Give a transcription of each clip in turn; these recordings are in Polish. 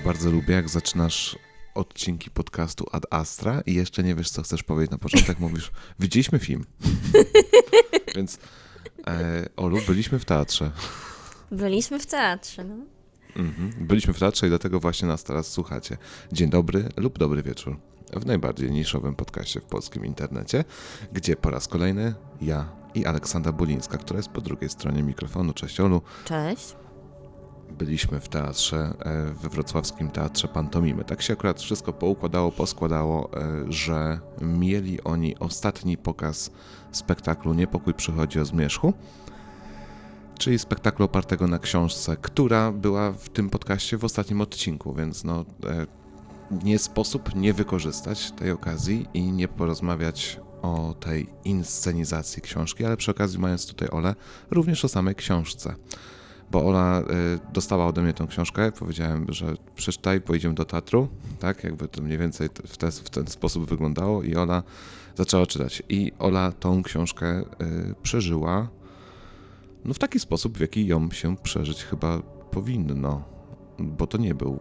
Ja bardzo lubię, jak zaczynasz odcinki podcastu Ad Astra i jeszcze nie wiesz, co chcesz powiedzieć na początek. Mówisz, widzieliśmy film. Więc e, Olu, byliśmy w teatrze. Byliśmy w teatrze, no. Mhm. Byliśmy w teatrze i dlatego właśnie nas teraz słuchacie. Dzień dobry lub dobry wieczór w najbardziej niszowym podcaście w polskim internecie, gdzie po raz kolejny ja i Aleksandra Bulińska, która jest po drugiej stronie mikrofonu. Cześć Olu. Cześć. Byliśmy w teatrze, e, we wrocławskim teatrze Pantomimy. Tak się akurat wszystko poukładało, poskładało, e, że mieli oni ostatni pokaz spektaklu Niepokój przychodzi o zmierzchu, czyli spektaklu opartego na książce, która była w tym podcaście w ostatnim odcinku, więc no e, nie sposób nie wykorzystać tej okazji i nie porozmawiać o tej inscenizacji książki, ale przy okazji mając tutaj Ole, również o samej książce bo Ola y, dostała ode mnie tą książkę, powiedziałem, że przeczytaj, pojedziemy do teatru, tak, jakby to mniej więcej w, te, w ten sposób wyglądało i Ola zaczęła czytać. I Ola tą książkę y, przeżyła no w taki sposób, w jaki ją się przeżyć chyba powinno, bo to nie był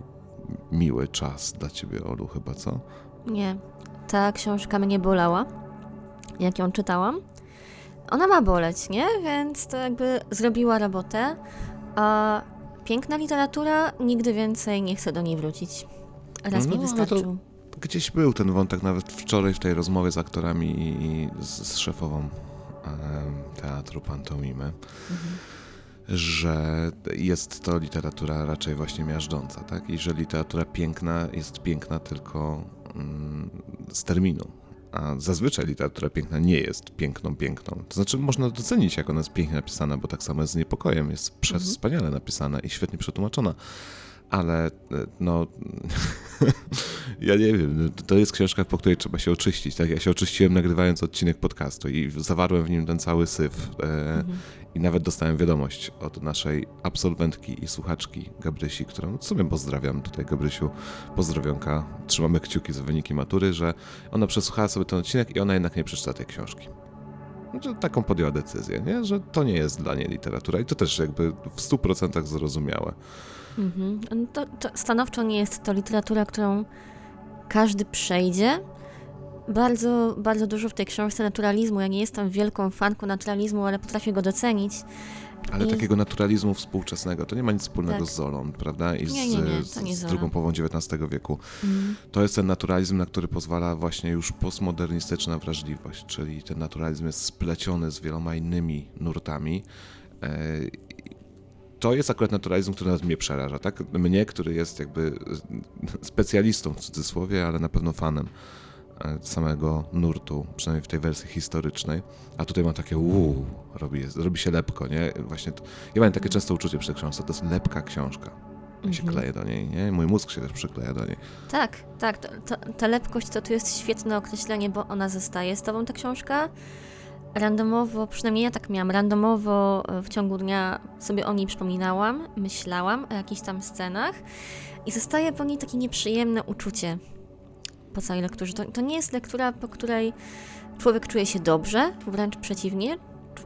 miły czas dla ciebie, Olu, chyba, co? Nie, ta książka mnie bolała, jak ją czytałam. Ona ma boleć, nie? Więc to jakby zrobiła robotę. A piękna literatura, nigdy więcej nie chcę do niej wrócić. Raz No, mi ale to- wystarczył. Gdzieś był ten wątek nawet wczoraj w tej rozmowie z aktorami i z, z szefową teatru Pantomimy, że jest to literatura raczej właśnie miażdżąca, tak? I że literatura piękna jest piękna tylko mm, z terminu. A zazwyczaj literatura piękna nie jest piękną, piękną. To znaczy, można docenić, jak ona jest pięknie napisana, bo tak samo jest z niepokojem. Jest prze- wspaniale napisana i świetnie przetłumaczona. Ale e, no, ja nie wiem, no, to jest książka, po której trzeba się oczyścić. Tak? Ja się oczyściłem nagrywając odcinek podcastu i zawarłem w nim ten cały syf. E, I nawet dostałem wiadomość od naszej absolwentki i słuchaczki Gabrysi, którą w sumie pozdrawiam tutaj, Gabrysiu, pozdrowionka. Trzymamy kciuki za wyniki matury, że ona przesłuchała sobie ten odcinek i ona jednak nie przeczyta tej książki. Że taką podjęła decyzję, nie? że to nie jest dla niej literatura i to też jakby w 100% zrozumiałe. Mhm. No To, to stanowczo nie jest to literatura, którą każdy przejdzie. Bardzo, bardzo dużo w tej książce naturalizmu. Ja nie jestem wielką fanką naturalizmu, ale potrafię go docenić. Ale I- takiego naturalizmu współczesnego, to nie ma nic wspólnego Tak. z Zolą, prawda? I z, Nie, nie, nie, z, z drugą połową XIX wieku. To jest ten naturalizm, na który pozwala właśnie już postmodernistyczna wrażliwość, czyli ten naturalizm jest spleciony z wieloma innymi nurtami. E, To jest akurat naturalizm, który nawet mnie przeraża, tak? Mnie, który jest jakby specjalistą w cudzysłowie, ale na pewno fanem e, samego nurtu, przynajmniej w tej wersji historycznej. A tutaj mam takie uuu, robi, robi się lepko, nie? Właśnie to, ja mam takie często uczucie przy książce, to jest lepka książka. Ja się kleję do niej, nie? Mój mózg się też przykleja do niej. Tak, tak. To, to, ta lepkość to tu jest świetne określenie, bo ona zostaje z tobą, ta książka. Randomowo, przynajmniej ja tak miałam, randomowo e, w ciągu dnia sobie o niej przypominałam, myślałam o jakichś tam scenach i zostaje po niej takie nieprzyjemne uczucie. po całej lekturze. To, to nie jest lektura, po której człowiek czuje się dobrze, wręcz przeciwnie.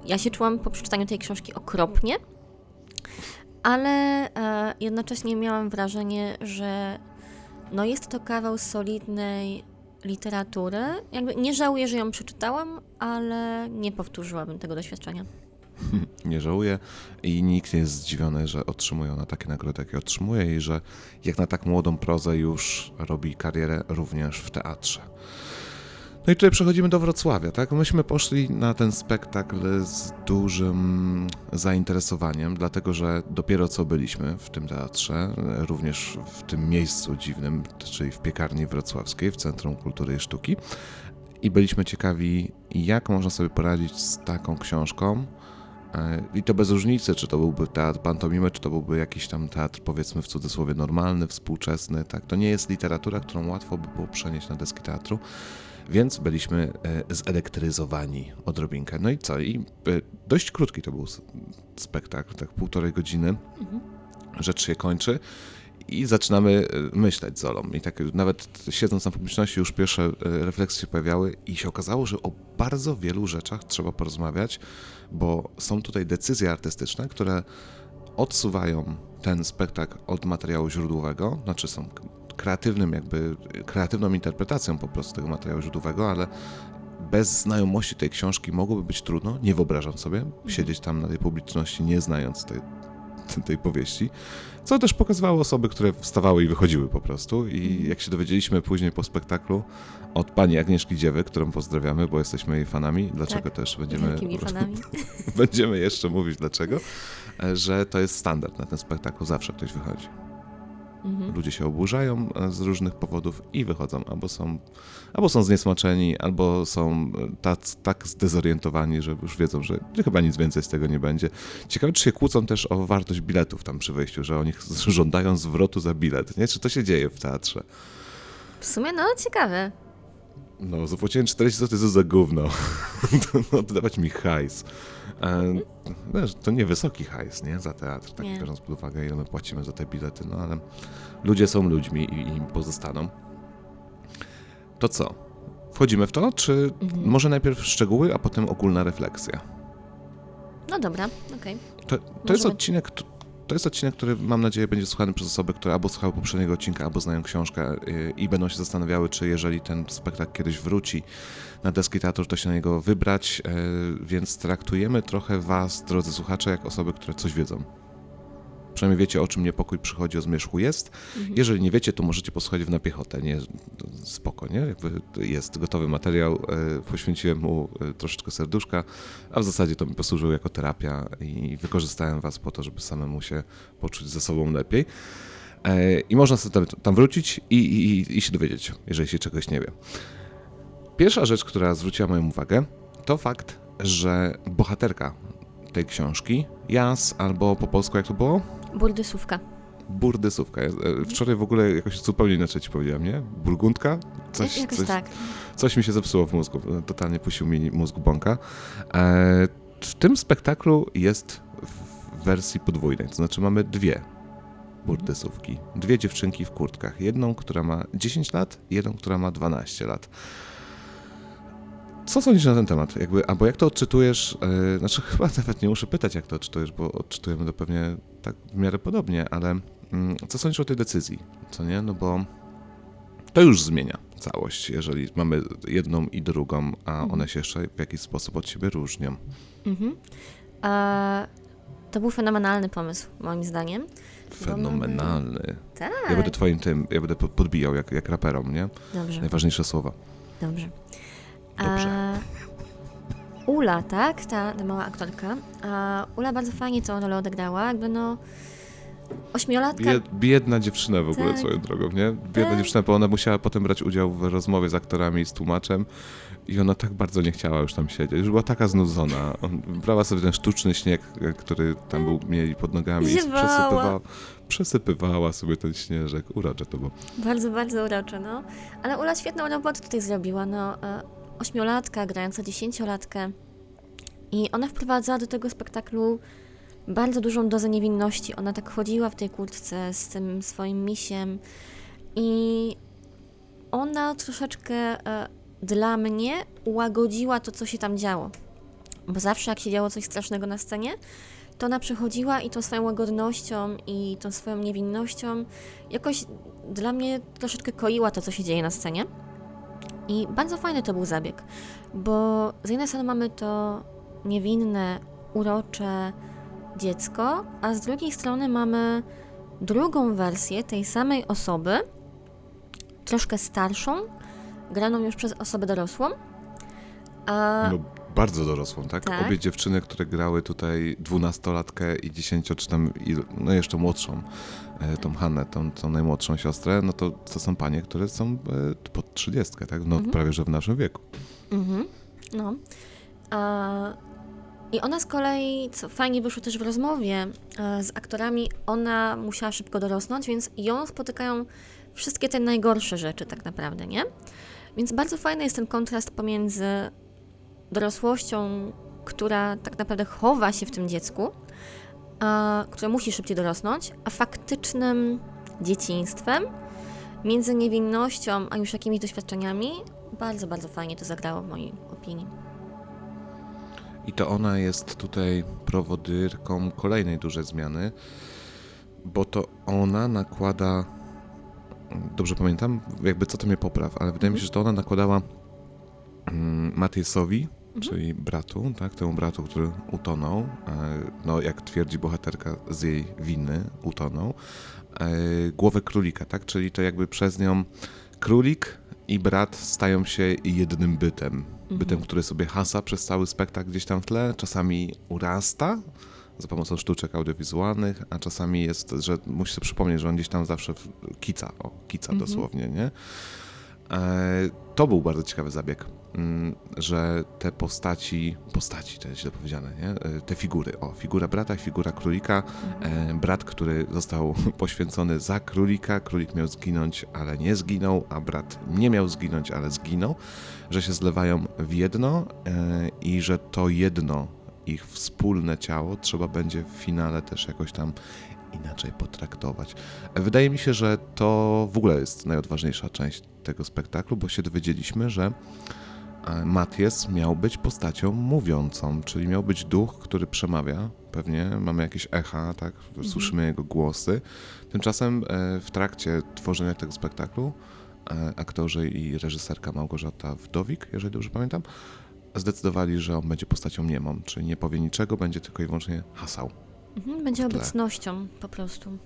Ja się czułam po przeczytaniu tej książki okropnie, ale e, jednocześnie miałam wrażenie, że no jest to kawał solidnej literatury. Jakby nie żałuję, że ją przeczytałam, ale nie powtórzyłabym tego doświadczenia. Nie żałuję i nikt nie jest zdziwiony, że otrzymuje ona takie nagrody, jakie otrzymuje i że jak na tak młodą prozę już robi karierę również w teatrze. No i tutaj przechodzimy do Wrocławia, tak? Myśmy poszli na ten spektakl z dużym zainteresowaniem, dlatego że dopiero co byliśmy w tym teatrze, również w tym miejscu dziwnym, czyli w piekarni wrocławskiej, w Centrum Kultury i Sztuki. I byliśmy ciekawi, jak można sobie poradzić z taką książką. E, I to bez różnicy, czy to byłby teatr pantomimy, czy to byłby jakiś tam teatr, powiedzmy w cudzysłowie, normalny, współczesny. Tak? To nie jest literatura, którą łatwo by było przenieść na deski teatru więc byliśmy e, zelektryzowani odrobinkę. No i co? I e, dość krótki to był spektakl, tak półtorej godziny. Mhm. Rzecz się kończy i zaczynamy e, myśleć z Olą. I tak nawet siedząc na publiczności już pierwsze refleksje się pojawiały i się okazało, że o bardzo wielu rzeczach trzeba porozmawiać, bo są tutaj decyzje artystyczne, które odsuwają ten spektakl od materiału źródłowego, znaczy są kreatywnym, jakby kreatywną interpretacją po prostu tego materiału źródłowego, ale bez znajomości tej książki mogłoby być trudno. Nie wyobrażam sobie siedzieć tam na tej publiczności, nie znając tej, tej powieści. Co też pokazywało osoby, które wstawały i wychodziły po prostu. I mhm. jak się dowiedzieliśmy później po spektaklu od pani Agnieszki Dziewy, którą pozdrawiamy, bo jesteśmy jej fanami, dlaczego tak, też będziemy, fanami. będziemy jeszcze mówić dlaczego, e, że to jest standard na ten spektakl, zawsze ktoś wychodzi. Mhm. Ludzie się oburzają e, z różnych powodów i wychodzą. Albo są, albo są zniesmaczeni, albo są tak, tak zdezorientowani, że już wiedzą, że chyba nic więcej z tego nie będzie. Ciekawe, czy się kłócą też o wartość biletów tam przy wejściu, że oni żądają zwrotu za bilet. Nie? Czy to się dzieje w teatrze? W sumie, no, ciekawe. No, zapłaciłem 40 zł za gówno. Oddawać mi hajs. E, wiesz, to nie wysoki hajs, nie? Za teatr, tak nie. biorąc pod uwagę, ile my płacimy za te bilety, no ale ludzie są ludźmi i im pozostaną. To co? Wchodzimy w to, czy mhm. może najpierw szczegóły, a potem ogólna refleksja? No dobra, okej. Okay. To, to jest odcinek, to jest odcinek, który mam nadzieję będzie słuchany przez osoby, które albo słuchały poprzedniego odcinka, albo znają książkę y, i będą się zastanawiały, czy jeżeli ten spektakl kiedyś wróci na deski teatru, to się na niego wybrać, y, więc traktujemy trochę Was, drodzy słuchacze, jak osoby, które coś wiedzą. Przynajmniej wiecie, o czym niepokój przychodzi, o zmierzchu jest. Mhm. Jeżeli nie wiecie, to możecie posłuchać w na piechotę. Nie, spoko, nie? Jakby jest gotowy materiał, e, poświęciłem mu e, troszeczkę serduszka, a w zasadzie to mi posłużyło jako terapia i wykorzystałem was po to, żeby samemu się poczuć ze sobą lepiej. E, I można sobie tam wrócić i, i, i się dowiedzieć, jeżeli się czegoś nie wie. Pierwsza rzecz, która zwróciła moją uwagę, to fakt, że bohaterka tej książki, Jas, albo po polsku jak to było? Burdysówka. Burdysówka. E, wczoraj w ogóle jakoś zupełnie inaczej ci powiedziałem, nie? Burgundka? Coś, jakoś coś, tak. Coś mi się zepsuło w mózgu. Totalnie puścił mi mózg bąka. E, w tym spektaklu jest w wersji podwójnej, to znaczy mamy dwie burdysówki. Dwie dziewczynki w kurtkach. Jedną, która ma 10 lat, jedną, która ma 12 lat. Co sądzisz na ten temat? Jakby, albo jak to odczytujesz? Yy, znaczy, chyba nawet nie muszę pytać, jak to odczytujesz, bo odczytujemy to pewnie tak w miarę podobnie, ale yy, co sądzisz o tej decyzji? Co nie? No bo to już zmienia całość, jeżeli mamy jedną i drugą, a mhm. one się jeszcze w jakiś sposób od siebie różnią. Mhm. To był fenomenalny pomysł, moim zdaniem. Fenomenalny. Mamy... Tak. Ja będę twoim tym, ja będę podbijał jak, jak raperom, nie? Dobrze. Najważniejsze słowa. Dobrze. Dobrze. A, Ula, tak? Ta, ta mała aktorka. A Ula bardzo fajnie tą rolę odegrała, jakby no... Ośmiolatka. Biedna dziewczyna w ogóle tak. swoją drogą, nie? Biedna tak. dziewczyna, bo ona musiała potem brać udział w rozmowie z aktorami i z tłumaczem i ona tak bardzo nie chciała już tam siedzieć. Już była taka znudzona. Brała sobie ten sztuczny śnieg, który tam był, mieli pod nogami i przesypywała, przesypywała sobie ten śnieżek. Urocze to było. Bardzo, bardzo urocze, no. Ale Ula świetną robotę tutaj zrobiła, no. Ośmiolatka grająca dziesięciolatkę. I ona wprowadzała do tego spektaklu bardzo dużą dozę niewinności. Ona tak chodziła w tej kurtce z tym swoim misiem i ona troszeczkę e, dla mnie ułagodziła to, co się tam działo. Bo zawsze jak się działo coś strasznego na scenie, to ona przychodziła i tą swoją łagodnością i tą swoją niewinnością jakoś dla mnie troszeczkę koiła to, co się dzieje na scenie. I bardzo fajny to był zabieg, bo z jednej strony mamy to niewinne, urocze dziecko, a z drugiej strony mamy drugą wersję tej samej osoby, troszkę starszą, graną już przez osobę dorosłą. A... No, bardzo dorosłą, tak? Tak. Obie dziewczyny, które grały tutaj dwunastolatkę i dziesięcio, czy tam, no jeszcze młodszą, tą Hannę, tą, tą najmłodszą siostrę, no to, to są panie, które są e, pod trzydziestkę, tak? No prawie, że w naszym wieku. Mhm. No. A, I ona z kolei, co fajnie wyszło też w rozmowie e, z aktorami, ona musiała szybko dorosnąć, więc ją spotykają wszystkie te najgorsze rzeczy tak naprawdę, nie? Więc bardzo fajny jest ten kontrast pomiędzy dorosłością, która tak naprawdę chowa się w tym dziecku, a, które musi szybciej dorosnąć, a faktycznym dzieciństwem, między niewinnością a już jakimiś doświadczeniami. Bardzo, bardzo fajnie to zagrało w mojej opinii. I to ona jest tutaj prowodyrką kolejnej dużej zmiany, bo to ona nakłada, dobrze pamiętam, jakby co to mnie popraw, ale wydaje mi się, że to ona nakładała mm, Matiesowi, czyli bratu, tak, temu bratu, który utonął, e, no jak twierdzi bohaterka z jej winy, utonął, e, głowę królika, tak, czyli to jakby przez nią królik i brat stają się jednym bytem. Bytem, który sobie hasa przez cały spektakl gdzieś tam w tle, czasami urasta za pomocą sztuczek audiowizualnych, a czasami jest, że musi sobie przypomnieć, że on gdzieś tam zawsze kica, o, kica dosłownie, nie? E, To był bardzo ciekawy zabieg, że te postaci, postaci to jest źle powiedziane, nie? E, Te figury, o, figura brata, figura królika, e, brat, który został poświęcony za królika, królik miał zginąć, ale nie zginął, a brat nie miał zginąć, ale zginął, że się zlewają w jedno e, i że to jedno ich wspólne ciało trzeba będzie w finale też jakoś tam inaczej potraktować. Wydaje mi się, że to w ogóle jest najodważniejsza część tego spektaklu, bo się dowiedzieliśmy, że e, Maties miał być postacią mówiącą, czyli miał być duch, który przemawia. Pewnie mamy jakieś echa, tak? Słyszymy jego głosy. Tymczasem e, w trakcie tworzenia tego spektaklu e, aktorzy i reżyserka Małgorzata Wdowik, jeżeli dobrze pamiętam, zdecydowali, że on będzie postacią niemą, czyli nie powie niczego, będzie tylko i wyłącznie hasał. Mhm, będzie obecnością po prostu.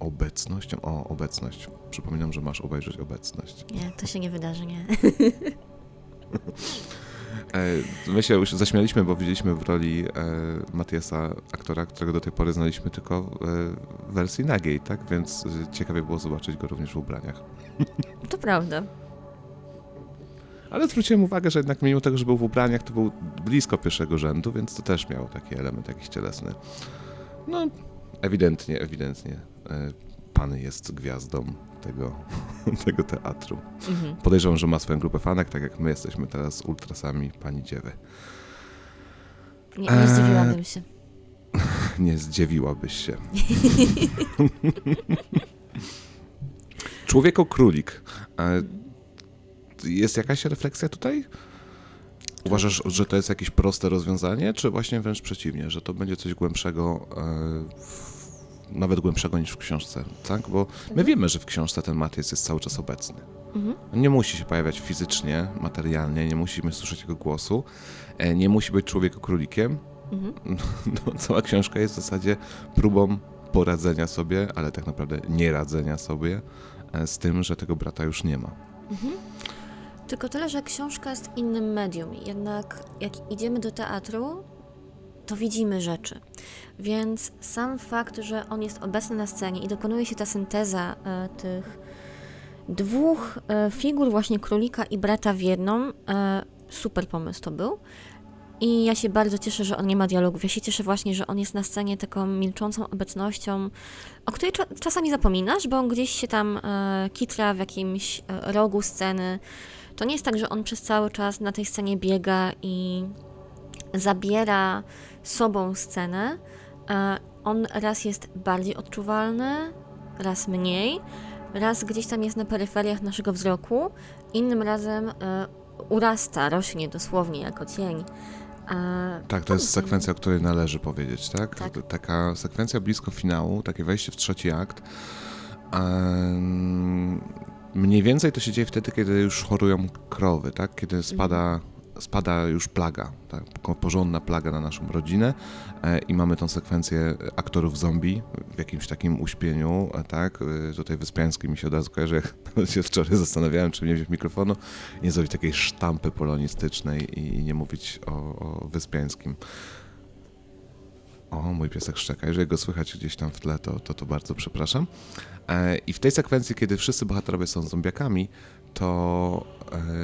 Obecnością? O, obecność. Przypominam, że masz obejrzeć obecność. Nie, to się nie wydarzy, nie. E, My się już zaśmialiśmy, bo widzieliśmy w roli e, Matiasa aktora, którego do tej pory znaliśmy tylko e, w wersji nagiej, tak? Więc e, ciekawie było zobaczyć go również w ubraniach. To prawda. Ale zwróciłem uwagę, że jednak mimo tego, że był w ubraniach, to był blisko pierwszego rzędu, więc to też miał taki element jakiś cielesny. No, ewidentnie, ewidentnie e, pan jest gwiazdą tego, tego teatru. Mhm. Podejrzewam, że ma swoją grupę fanek, tak jak my jesteśmy teraz ultrasami pani dziewy. Nie, nie zdziwiłabym się. Nie zdziwiłabyś się. Człowieko królik. E, Jest jakaś refleksja tutaj? Uważasz, że to jest jakieś proste rozwiązanie, czy właśnie wręcz przeciwnie, że to będzie coś głębszego, e, w, nawet głębszego niż w książce, tak? Bo my wiemy, że w książce ten Maties jest cały czas obecny. Mhm. Nie musi się pojawiać fizycznie, materialnie, nie musimy słyszeć jego głosu, e, nie musi być człowieku królikiem. Mhm. No, cała książka jest w zasadzie próbą poradzenia sobie, ale tak naprawdę nie radzenia sobie e, z tym, że tego brata już nie ma. Tylko tyle, że książka jest innym medium. Jednak jak idziemy do teatru, to widzimy rzeczy. Więc sam fakt, że on jest obecny na scenie i dokonuje się ta synteza e, tych dwóch e, figur, właśnie królika i brata w jedną, e, super pomysł to był. I ja się bardzo cieszę, że on nie ma dialogów. Ja się cieszę właśnie, że on jest na scenie taką milczącą obecnością, o której cza- czasami zapominasz, bo on gdzieś się tam e, kitra w jakimś rogu sceny. To nie jest tak, że on przez cały czas na tej scenie biega i zabiera sobą scenę. E, on raz jest bardziej odczuwalny, raz mniej, raz gdzieś tam jest na peryferiach naszego wzroku, innym razem e, urasta, rośnie dosłownie jako cień. A Tak, to jest sekwencja, o której należy powiedzieć, tak? Tak. Taka sekwencja blisko finału, takie wejście w trzeci akt. Mniej więcej to się dzieje wtedy, kiedy już chorują krowy, tak? Kiedy spada, spada już plaga, tak? Porządna plaga na naszą rodzinę e, i mamy tą sekwencję aktorów zombie w jakimś takim uśpieniu, e, tak? E, Tutaj Wyspiański mi się od razu kojarzy, jak się wczoraj zastanawiałem, czy nie wziąć mikrofonu, nie zrobić takiej sztampy polonistycznej i nie mówić o, o Wyspiańskim. O, mój piesek szczeka. Jeżeli go słychać gdzieś tam w tle, to, to, to bardzo przepraszam. I w tej sekwencji, kiedy wszyscy bohaterowie są zombiakami, to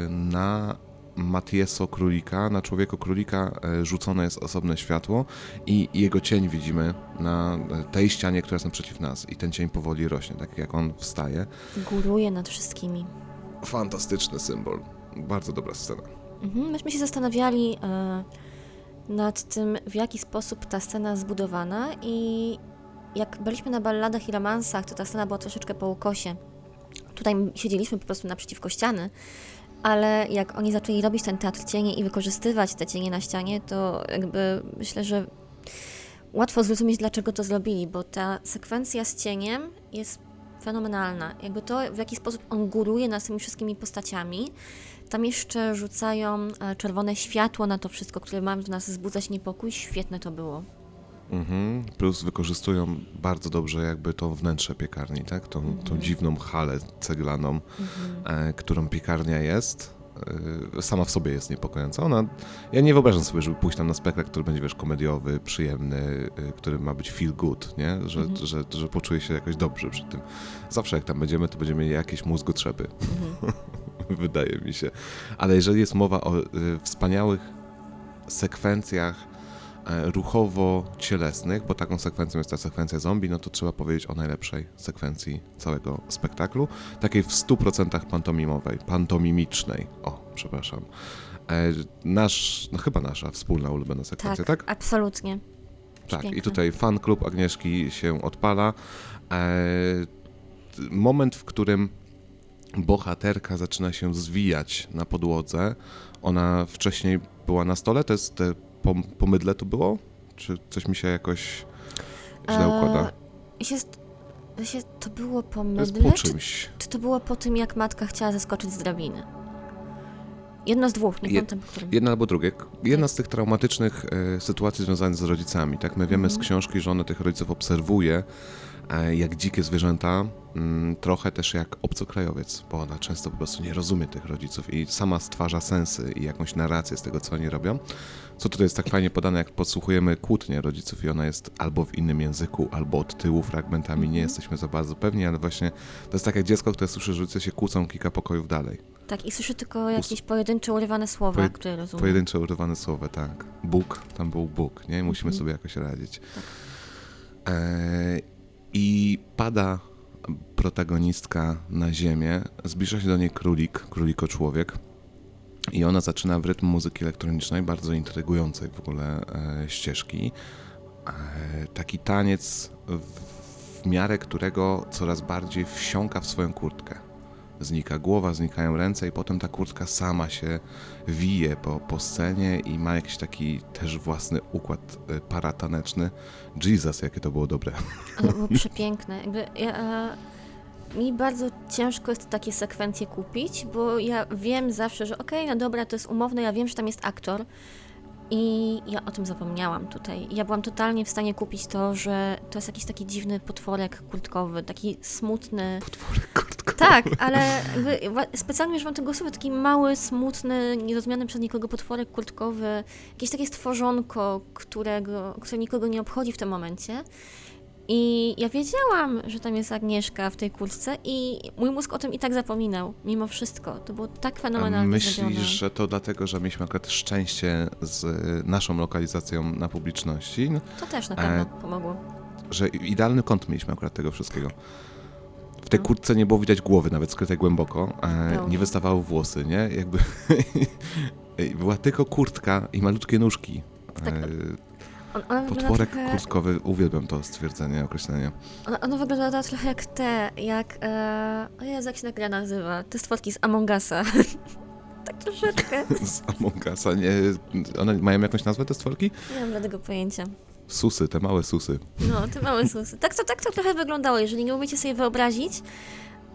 na Matieso Królika, na człowieku Królika e, rzucone jest osobne światło i jego cień widzimy na e, tej ścianie, która jest naprzeciw nas. I ten cień powoli rośnie, tak jak on wstaje. góruje nad wszystkimi. Fantastyczny symbol. Bardzo dobra scena. Mhm, myśmy się zastanawiali e, nad tym, w jaki sposób ta scena zbudowana i jak byliśmy na balladach i romansach, to ta scena była troszeczkę po ukosie. Tutaj siedzieliśmy po prostu naprzeciwko ściany, ale jak oni zaczęli robić ten teatr cienie i wykorzystywać te cienie na ścianie, to jakby myślę, że łatwo zrozumieć, dlaczego to zrobili, bo ta sekwencja z cieniem jest fenomenalna. Jakby to, w jaki sposób on góruje nad tymi wszystkimi postaciami, tam jeszcze rzucają e, czerwone światło na to wszystko, które ma w nas wzbudzać niepokój. Świetne to było. Mhm. Plus wykorzystują bardzo dobrze jakby to wnętrze piekarni, tak? Tą, tą dziwną halę ceglaną, e, którą piekarnia jest. E, sama w sobie jest niepokojąca. Ona, ja nie wyobrażam sobie, żeby pójść tam na spektakl, który będzie, wiesz, komediowy, przyjemny, e, który ma być feel good, nie? Że, że, że poczuję się jakoś dobrze przy tym. Zawsze jak tam będziemy, to będziemy mieli jakieś mózgotrzepy. Wydaje mi się. Ale jeżeli jest mowa o e, wspaniałych sekwencjach ruchowo-cielesnych, bo taką sekwencją jest ta sekwencja zombie, no to trzeba powiedzieć o najlepszej sekwencji całego spektaklu, takiej w 100% pantomimowej, pantomimicznej. O, przepraszam. E, nasz, no chyba nasza wspólna ulubiona sekwencja, tak? absolutnie. Tak, i Piękne. tutaj fan klub Agnieszki się odpala. E, moment, w którym bohaterka zaczyna się zwijać na podłodze. Ona wcześniej była na stole, to jest te pom- pomydle to było? Czy coś mi się jakoś źle układa? E, się, to było po To jest mydle, po czy, czymś. czy to było po tym, jak matka chciała zeskoczyć z drabiny? Jedno z dwóch, nie Je- pamiętam po którym. Jedna albo drugie. Jedna z tych traumatycznych e, sytuacji związanych z rodzicami. Tak, my wiemy z Mhm. książki, że ona tych rodziców obserwuje e, jak dzikie zwierzęta, mm, trochę też jak obcokrajowiec, bo ona często po prostu nie rozumie tych rodziców i sama stwarza sensy i jakąś narrację z tego, co oni robią. Co tutaj jest tak fajnie podane, jak podsłuchujemy kłótnię rodziców i ona jest albo w innym języku, albo od tyłu fragmentami, nie jesteśmy za bardzo pewni, ale właśnie to jest tak jak dziecko, które słyszy, że rodzice się kłócą kilka pokojów dalej. Tak, i słyszę tylko jakieś pojedyncze, urywane słowa, Poje- które rozumiem. Pojedyncze urywane słowa, tak. Bóg, tam był Bóg, nie? Musimy Mhm. sobie jakoś radzić. E, I pada protagonistka na ziemię, zbliża się do niej królik, króliko-człowiek i ona zaczyna w rytm muzyki elektronicznej, bardzo intrygującej w ogóle e, ścieżki. E, taki taniec, w, w miarę którego coraz bardziej wsiąka w swoją kurtkę. Znika głowa, znikają ręce i potem ta kurtka sama się wije po, po scenie i ma jakiś taki też własny układ e, parataneczny. Jesus, jakie to było dobre. Ale było przepiękne. Jakby ja, e, mi bardzo ciężko jest takie sekwencje kupić, bo ja wiem zawsze, że okej, no dobra, to jest umowne, ja wiem, że tam jest aktor i ja o tym zapomniałam tutaj. Ja byłam totalnie w stanie kupić to, że to jest jakiś taki dziwny potworek kurtkowy, taki smutny. Potworek kurtka. Tak, ale specjalnie używam tego słowa, taki mały, smutny, nierozumiany przez nikogo potworek kurtkowy, jakieś takie stworzonko, którego, które nikogo nie obchodzi w tym momencie. I ja wiedziałam, że tam jest Agnieszka w tej kurtce i mój mózg o tym i tak zapominał, mimo wszystko. To było tak A fenomenalnie zrobione. myślisz, że to dlatego, że mieliśmy akurat szczęście z e, naszą lokalizacją na publiczności, no, To też na E, pewno pomogło. że idealny kąt mieliśmy akurat tego wszystkiego. W tej No. kurtce nie było widać głowy, nawet skrytej głęboko. E, nie wystawały włosy, nie? Jakby była tylko kurtka i malutkie nóżki. Tak. E, On, ona wygląda Potworek trochę, kurtkowy, uwielbiam to stwierdzenie, określenie. ona, ona wygląda trochę jak te, jak... E, o Jezu, jak się ta gra nazywa? Te stworki z Among Usa. tak troszeczkę. Z Among Usa, nie... One mają jakąś nazwę, te stworki? Nie mam żadnego pojęcia. Susy, te małe susy. No, te małe susy. Tak to, tak to trochę wyglądało. Jeżeli nie umiecie sobie wyobrazić,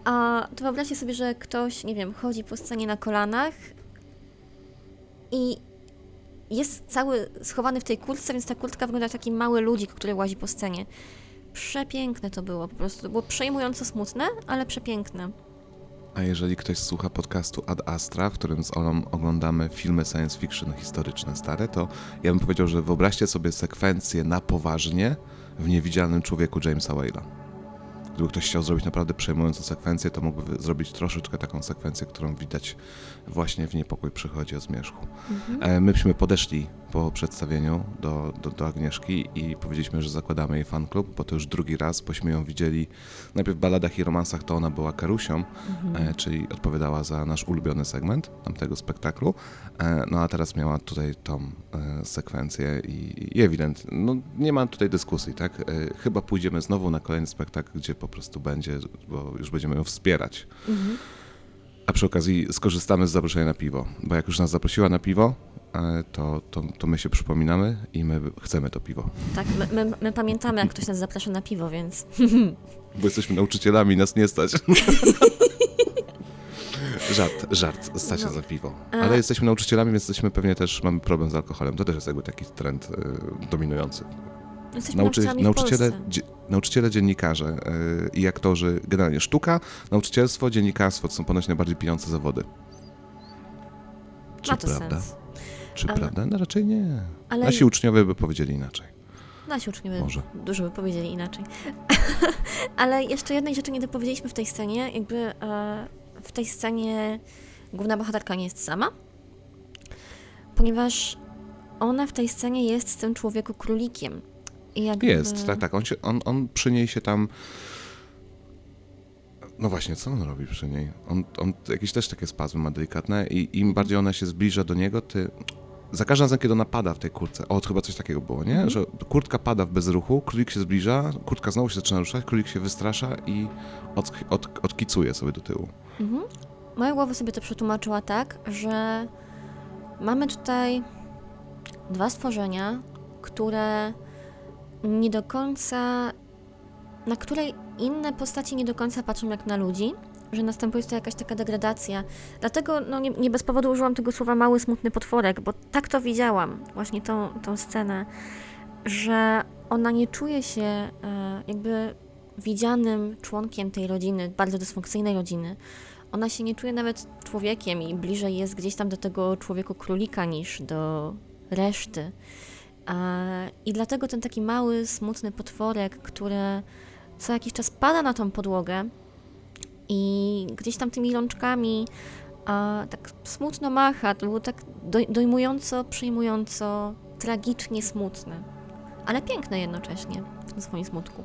a, to wyobraźcie sobie, że ktoś, nie wiem, chodzi po scenie na kolanach i jest cały schowany w tej kurtce, więc ta kurtka wygląda jak taki mały ludzik, który łazi po scenie. Przepiękne to było, po prostu. To było przejmująco smutne, ale przepiękne. A jeżeli ktoś słucha podcastu Ad Astra, w którym z Olą oglądamy filmy science fiction historyczne stare, to ja bym powiedział, że wyobraźcie sobie sekwencję na poważnie w Niewidzialnym Człowieku Jamesa Whale'a. Gdyby ktoś chciał zrobić naprawdę przejmującą sekwencję, to mógłby zrobić troszeczkę taką sekwencję, którą widać właśnie w Niepokój przychodzi o zmierzchu. E, Myśmy podeszli po przedstawieniu do, do, do Agnieszki i powiedzieliśmy, że zakładamy jej fanklub, bo to już drugi raz, bośmy ją widzieli najpierw w baladach i romansach, to ona była Karusią, e, czyli odpowiadała za nasz ulubiony segment tamtego spektaklu, e, no a teraz miała tutaj tą sekwencję i, i ewidentnie, no nie ma tutaj dyskusji, tak? Chyba pójdziemy znowu na kolejny spektakl, gdzie po prostu będzie, bo już będziemy ją wspierać. A przy okazji skorzystamy z zaproszenia na piwo, bo jak już nas zaprosiła na piwo, e, to, to, to my się przypominamy i my chcemy to piwo. Tak, my, my, my pamiętamy, jak ktoś nas zaprasza na piwo, więc Bo jesteśmy nauczycielami, nas nie stać. żart, żart, stać się No. za piwo. Ale jesteśmy nauczycielami, więc jesteśmy pewnie też, mamy problem z alkoholem. To też jest jakby taki trend y, dominujący. Jesteśmy Nauczy, nauczyciele, nauczyciele, dziennikarze y, i aktorzy, generalnie sztuka, nauczycielstwo, dziennikarstwo to są ponoć najbardziej pijące zawody. Czy Ma to prawda? sens. Czy Ale- prawda? No raczej nie. Ale Nasi uczniowie by powiedzieli inaczej. Nasi uczniowie Może. dużo by powiedzieli inaczej. Ale jeszcze jednej rzeczy nie dopowiedzieliśmy w tej scenie. Jakby e, w tej scenie główna bohaterka nie jest sama, ponieważ ona w tej scenie jest z tym człowieku królikiem. Jakby... Jest, tak, tak. On, się, on, on przy niej się tam. No właśnie, co on robi przy niej? On, on jakieś też takie spazmy ma delikatne i im bardziej ona się zbliża do niego, ty. Za każdym razem, kiedy ona pada w tej kurtce, o, to chyba coś takiego było, nie? Że kurtka pada w bezruchu, królik się zbliża, kurtka znowu się zaczyna ruszać, królik się wystrasza i od, od, odkicuje sobie do tyłu. Mhm. Moja głowa sobie to przetłumaczyła tak, że mamy tutaj dwa stworzenia, które nie do końca, na które inne postaci nie do końca patrzą jak na ludzi, że następuje tutaj jakaś taka degradacja. Dlatego no, nie, nie bez powodu użyłam tego słowa mały, smutny potworek, bo tak to widziałam, właśnie tą, tą scenę, że ona nie czuje się e, jakby widzianym członkiem tej rodziny, bardzo dysfunkcyjnej rodziny. Ona się nie czuje nawet człowiekiem i bliżej jest gdzieś tam do tego człowieku królika niż do reszty. I dlatego ten taki mały, smutny potworek, który co jakiś czas pada na tą podłogę i gdzieś tam tymi rączkami tak smutno macha, to było tak doj- dojmująco, przejmująco, tragicznie smutne, ale piękne jednocześnie w swoim smutku.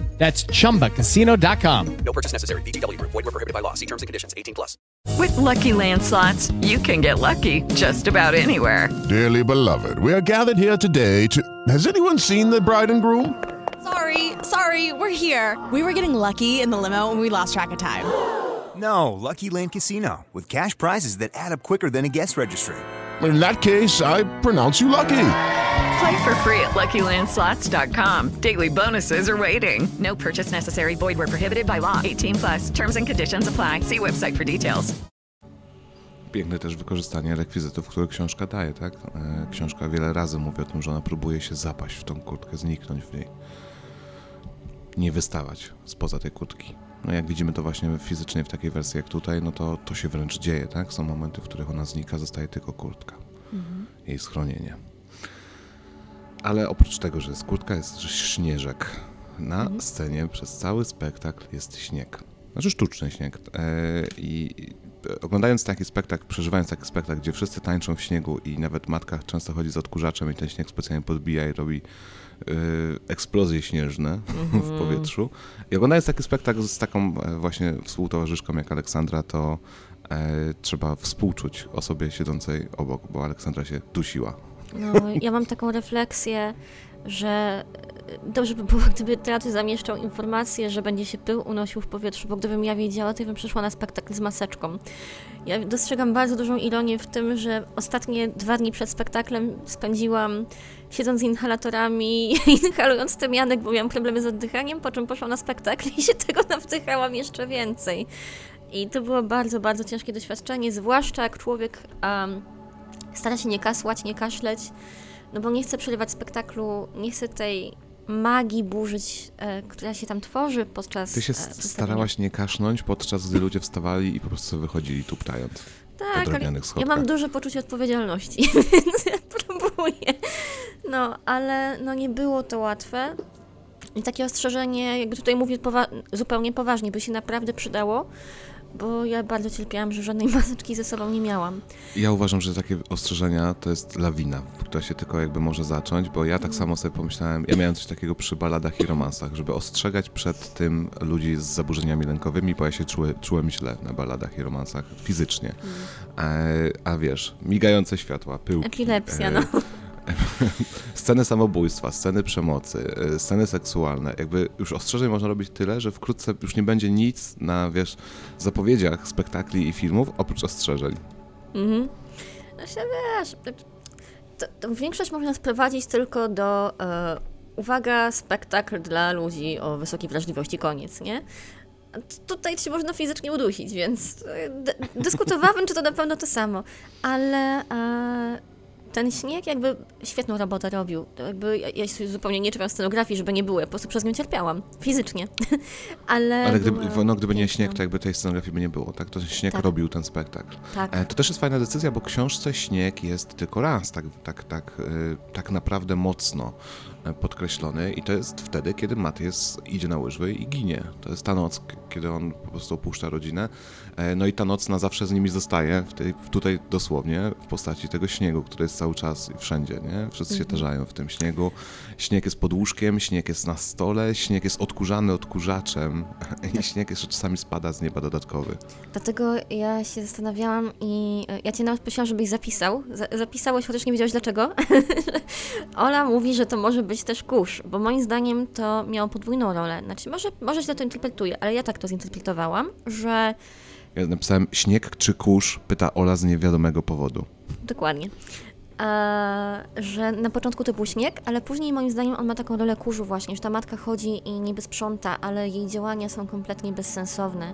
That's chumbacasino.com. No purchase necessary. VGW Group. Void were prohibited by law. See terms and conditions. 18 plus. With Lucky Land slots, you can get lucky just about anywhere. Dearly beloved, we are gathered here today to. Has anyone seen the bride and groom? Sorry, sorry, we're here. We were getting lucky in the limo and we lost track of time. No, Lucky Land Casino, with cash prizes that add up quicker than a guest registry. In that case, I pronounce you lucky. Play for free at LuckyLandSlots.com. Daily bonuses are waiting. No purchase necessary. Void were prohibited by law. 18 plus. Terms and conditions apply. See website for details. Piękne też wykorzystanie rekwizytów, które książka daje, tak? E, Książka wiele razy mówi o tym, że ona próbuje się zapaść w tą kurtkę, zniknąć w niej. Nie wystawać spoza tej kurtki. No jak widzimy to właśnie fizycznie w takiej wersji jak tutaj, no to to się wręcz dzieje, tak? Są momenty, w których ona znika, zostaje tylko kurtka. Jej schronienie. Ale oprócz tego, że jest kurtka, jest że śnieżek. Na Mhm. scenie przez cały spektakl jest śnieg. Znaczy sztuczny śnieg. E, I oglądając taki spektakl, przeżywając taki spektakl, gdzie wszyscy tańczą w śniegu i nawet matka często chodzi z odkurzaczem i ten śnieg specjalnie podbija i robi e, eksplozje śnieżne w powietrzu. I oglądając taki spektakl z taką e, właśnie współtowarzyszką jak Aleksandra, to e, trzeba współczuć osobie siedzącej obok, bo Aleksandra się dusiła. No, ja mam taką refleksję, że e, dobrze by było, gdyby teatr zamieszczał informację, że będzie się pył unosił w powietrzu, bo gdybym ja wiedziała, to ja bym przyszła na spektakl z maseczką. Ja dostrzegam bardzo dużą ironię w tym, że ostatnie dwa dni przed spektaklem spędziłam siedząc z inhalatorami, inhalując tymianek, bo miałam problemy z oddychaniem, po czym poszłam na spektakl i się tego nawdychałam jeszcze więcej. I to było bardzo, bardzo ciężkie doświadczenie, zwłaszcza jak człowiek um, stara się nie kasłać, nie kaszleć, no bo nie chce przerywać spektaklu, nie chce tej magii burzyć, e, która się tam tworzy podczas Ty się e, starałaś nie kasznąć, podczas gdy ludzie wstawali i po prostu wychodzili tuptając. po Tak, ja mam duże poczucie odpowiedzialności, więc ja próbuję. No, ale no nie było to łatwe. I takie ostrzeżenie, jakby tutaj mówię powa- zupełnie poważnie, by się naprawdę przydało, bo ja bardzo cierpiałam, że żadnej maseczki ze sobą nie miałam. Ja uważam, że takie ostrzeżenia to jest lawina, która się tylko jakby może zacząć, bo ja Mhm. tak samo sobie pomyślałem, ja miałem coś takiego przy baladach i romansach, żeby ostrzegać przed tym ludzi z zaburzeniami lękowymi, bo ja się czułem, czułem źle na baladach i romansach fizycznie. E, a wiesz, migające światła, pyłki. Mhm. Epilepsja, e, no. Sceny samobójstwa, sceny przemocy, e, sceny seksualne. Jakby już ostrzeżeń można robić tyle, że wkrótce już nie będzie nic na, wiesz, zapowiedziach spektakli i filmów oprócz ostrzeżeń. Mhm. No się wiesz, to, to większość można sprowadzić tylko do e, uwaga, spektakl dla ludzi o wysokiej wrażliwości, koniec, nie? Tutaj się można fizycznie udusić, więc e, dyskutowałabym, czy to na pewno to samo. Ale e, ten śnieg jakby świetną robotę robił. Jakby ja, ja się zupełnie nie czułam scenografii, żeby nie było, ja po prostu przez nią cierpiałam, fizycznie. Ale, Ale gdyby, była no, gdyby nie śnieg, to jakby tej scenografii by nie było, tak? To śnieg Tak. robił ten spektakl. Tak. E, To też jest fajna decyzja, bo w książce śnieg jest tylko raz, tak, tak, tak, e, tak naprawdę mocno e, podkreślony i to jest wtedy, kiedy Maties idzie na łyżwy i ginie. To jest ta noc, kiedy on po prostu opuszcza rodzinę. E, No i ta noc na zawsze z nimi zostaje, w tej, tutaj dosłownie, w postaci tego śniegu, który jest cały czas i wszędzie, nie? Wszyscy się tarzają w tym śniegu. Śnieg jest pod łóżkiem, śnieg jest na stole, śnieg jest odkurzany odkurzaczem i śnieg jeszcze czasami spada z nieba dodatkowy. Dlatego ja się zastanawiałam i e, ja cię nawet prosiłam, żebyś zapisał. Za- zapisałeś, chociaż nie wiedziałeś dlaczego. Ola mówi, że to może być też kurz, bo moim zdaniem to miało podwójną rolę. Znaczy, może, może źle to interpretuję, ale ja tak to zinterpretowałam, że Ja napisałem śnieg czy kurz, pyta Ola z niewiadomego powodu. Dokładnie. Że na początku to był śnieg, ale później moim zdaniem on ma taką rolę kurzu właśnie, że ta matka chodzi i niby sprząta, ale jej działania są kompletnie bezsensowne.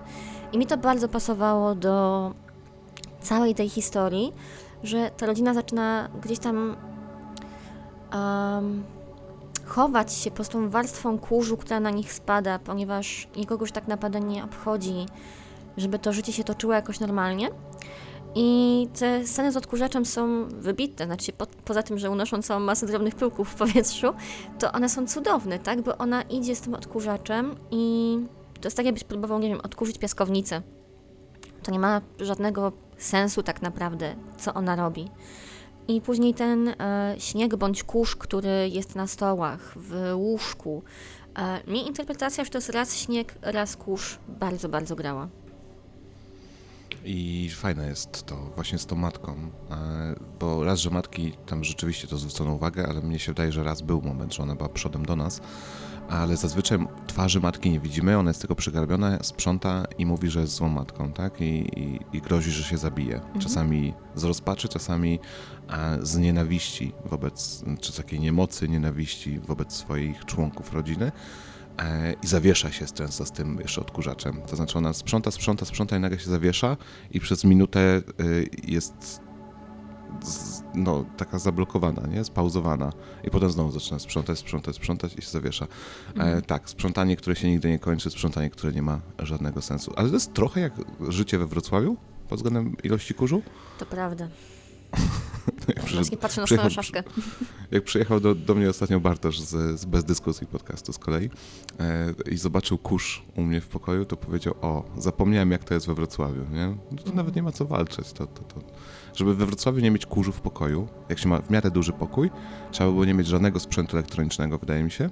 I mi to bardzo pasowało do całej tej historii, że ta rodzina zaczyna gdzieś tam em, chować się pod tą warstwą kurzu, która na nich spada, ponieważ nikogo już tak naprawdę nie obchodzi, żeby to życie się toczyło jakoś normalnie. I te sceny z odkurzaczem są wybitne, znaczy po, poza tym, że unoszą całą masę drobnych pyłków w powietrzu, to one są cudowne, tak? Bo ona idzie z tym odkurzaczem i to jest tak, jakbyś próbował, nie wiem, odkurzyć piaskownicę. To nie ma żadnego sensu tak naprawdę, co ona robi. I później ten e, śnieg bądź kurz, który jest na stołach, w łóżku. E, mi interpretacja, że to jest raz śnieg, raz kurz, bardzo, bardzo grała. I fajne jest to właśnie z tą matką, e, bo raz, że matki tam rzeczywiście to zwrócono uwagę, ale mnie się wydaje, że raz był moment, że ona była przodem do nas, ale zazwyczaj twarzy matki nie widzimy, ona jest tylko przygarbiona, sprząta i mówi, że jest złą matką, tak? I, i, i grozi, że się zabije. Czasami z rozpaczy, czasami e, z nienawiści wobec, czy takiej niemocy, nienawiści wobec swoich członków rodziny. E, i zawiesza się często z tym jeszcze odkurzaczem. To znaczy ona sprząta, sprząta, sprząta i nagle się zawiesza i przez minutę y, jest z, no, taka zablokowana, nie? Spauzowana. I potem znowu zaczyna sprzątać, sprzątać, sprzątać i się zawiesza. E, tak, sprzątanie, które się nigdy nie kończy, sprzątanie, które nie ma żadnego sensu. Ale to jest trochę jak życie we Wrocławiu pod względem ilości kurzu. To prawda. Jak Właśnie patrzę na swoją szafkę. Jak przyjechał do, do mnie ostatnio Bartosz z, z Bez Dyskusji podcastu z kolei e, i zobaczył kurz u mnie w pokoju, to powiedział, o, zapomniałem jak to jest we Wrocławiu, nie? No To nawet nie ma co walczyć. To, to, to. Żeby we Wrocławiu nie mieć kurzu w pokoju, jak się ma w miarę duży pokój, trzeba było nie mieć żadnego sprzętu elektronicznego, wydaje mi się.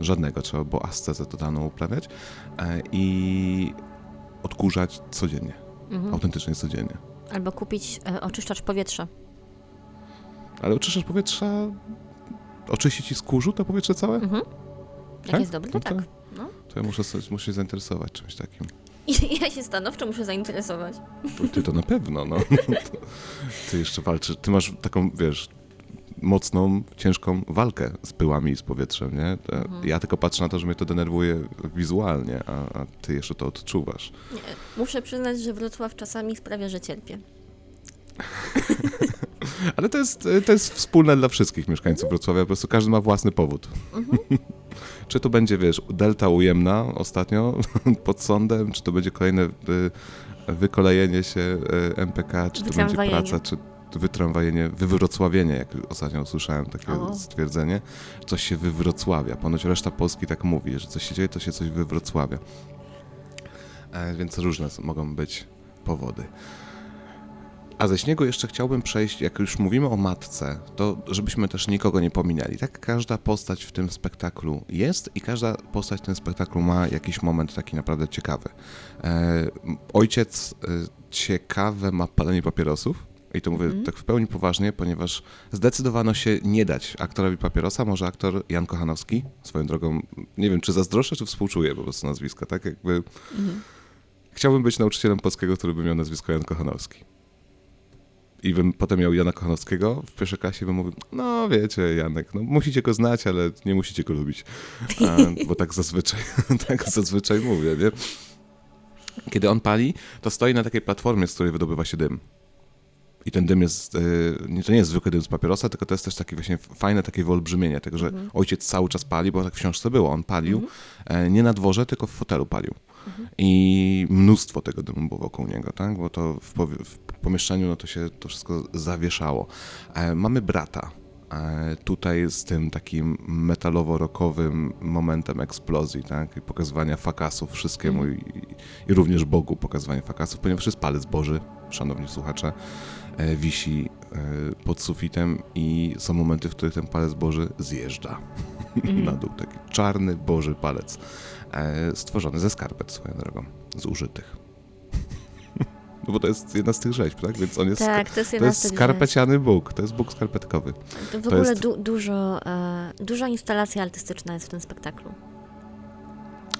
Żadnego, trzeba było ascezę totalną uprawiać e, i odkurzać codziennie. Mhm. Autentycznie codziennie. Albo kupić e, oczyszczacz powietrza. Ale oczyszczasz powietrza, oczyści ci z kurzu to powietrze całe? Mhm. Jak Tak? jest dobry, to No to- tak. No. To ja muszę, muszę się zainteresować czymś takim. Ja się stanowczo muszę zainteresować. Ty- to na pewno, no. Ty jeszcze walczysz. Ty masz taką, wiesz, mocną, ciężką walkę z pyłami i z powietrzem, nie? Mhm. Ja tylko patrzę na to, że mnie to denerwuje wizualnie, a, a ty jeszcze to odczuwasz. Nie, Muszę przyznać, że Wrocław czasami sprawia, że cierpię. Ale to jest, to jest wspólne dla wszystkich mieszkańców Wrocławia, po prostu każdy ma własny powód. Mhm. czy to będzie, wiesz, delta ujemna ostatnio pod sądem, czy to będzie kolejne y, wykolejenie się y, MPK, czy to będzie praca, czy wytramwajenie, wywrocławienie, jak ostatnio usłyszałem takie O. stwierdzenie. Coś się wywrocławia. Ponoć reszta Polski tak mówi, że coś się dzieje, to się coś wywrocławia. E, więc różne mogą być powody. A ze śniegu jeszcze chciałbym przejść, jak już mówimy o matce, to żebyśmy też nikogo nie pominęli. Tak, każda postać w tym spektaklu jest i każda postać w tym spektaklu ma jakiś moment taki naprawdę ciekawy. E, ojciec e, ciekawe ma palenie papierosów. I to mówię Mhm. tak w pełni poważnie, ponieważ zdecydowano się nie dać aktorowi papierosa, może aktor Jan Kochanowski, swoją drogą, nie wiem czy zazdroszczę, czy współczuję po prostu nazwiska, tak jakby... Chciałbym być nauczycielem polskiego, który by miał nazwisko Jan Kochanowski. I bym potem miał Jana Kochanowskiego w pierwszej klasie bym mówił, no wiecie Janek, no musicie go znać, ale nie musicie go lubić. A, bo tak zazwyczaj, tak zazwyczaj mówię, nie? Kiedy on pali, to stoi na takiej platformie, z której wydobywa się dym. I ten dym jest, y, nie- to nie jest zwykły dym z papierosa, tylko to jest też takie właśnie fajne takie wyolbrzymienie tego, że ojciec cały czas pali, bo tak w książce było, on palił e, nie na dworze, tylko w fotelu palił. I mnóstwo tego dymu było wokół niego, tak? Bo to w, w pomieszczeniu no to się to wszystko zawieszało. E, mamy brata. E, tutaj z tym takim metalowo-rockowym momentem eksplozji, tak? I pokazywania fakasów wszystkiemu i, i również Bogu pokazywania fakasów, ponieważ jest palec Boży, szanowni słuchacze, e, wisi pod sufitem i są momenty, w których ten palec Boży zjeżdża na dół. Taki czarny Boży palec stworzony ze skarpet swoją drogą, zużytych. No bo to jest jedna z tych rzeźb, tak? Więc on jest, Tak, to jest to jest skarpeciany Bóg, to jest Bóg skarpetkowy. To w To ogóle jest- du- dużo, e, duża instalacja artystyczna jest w tym spektaklu.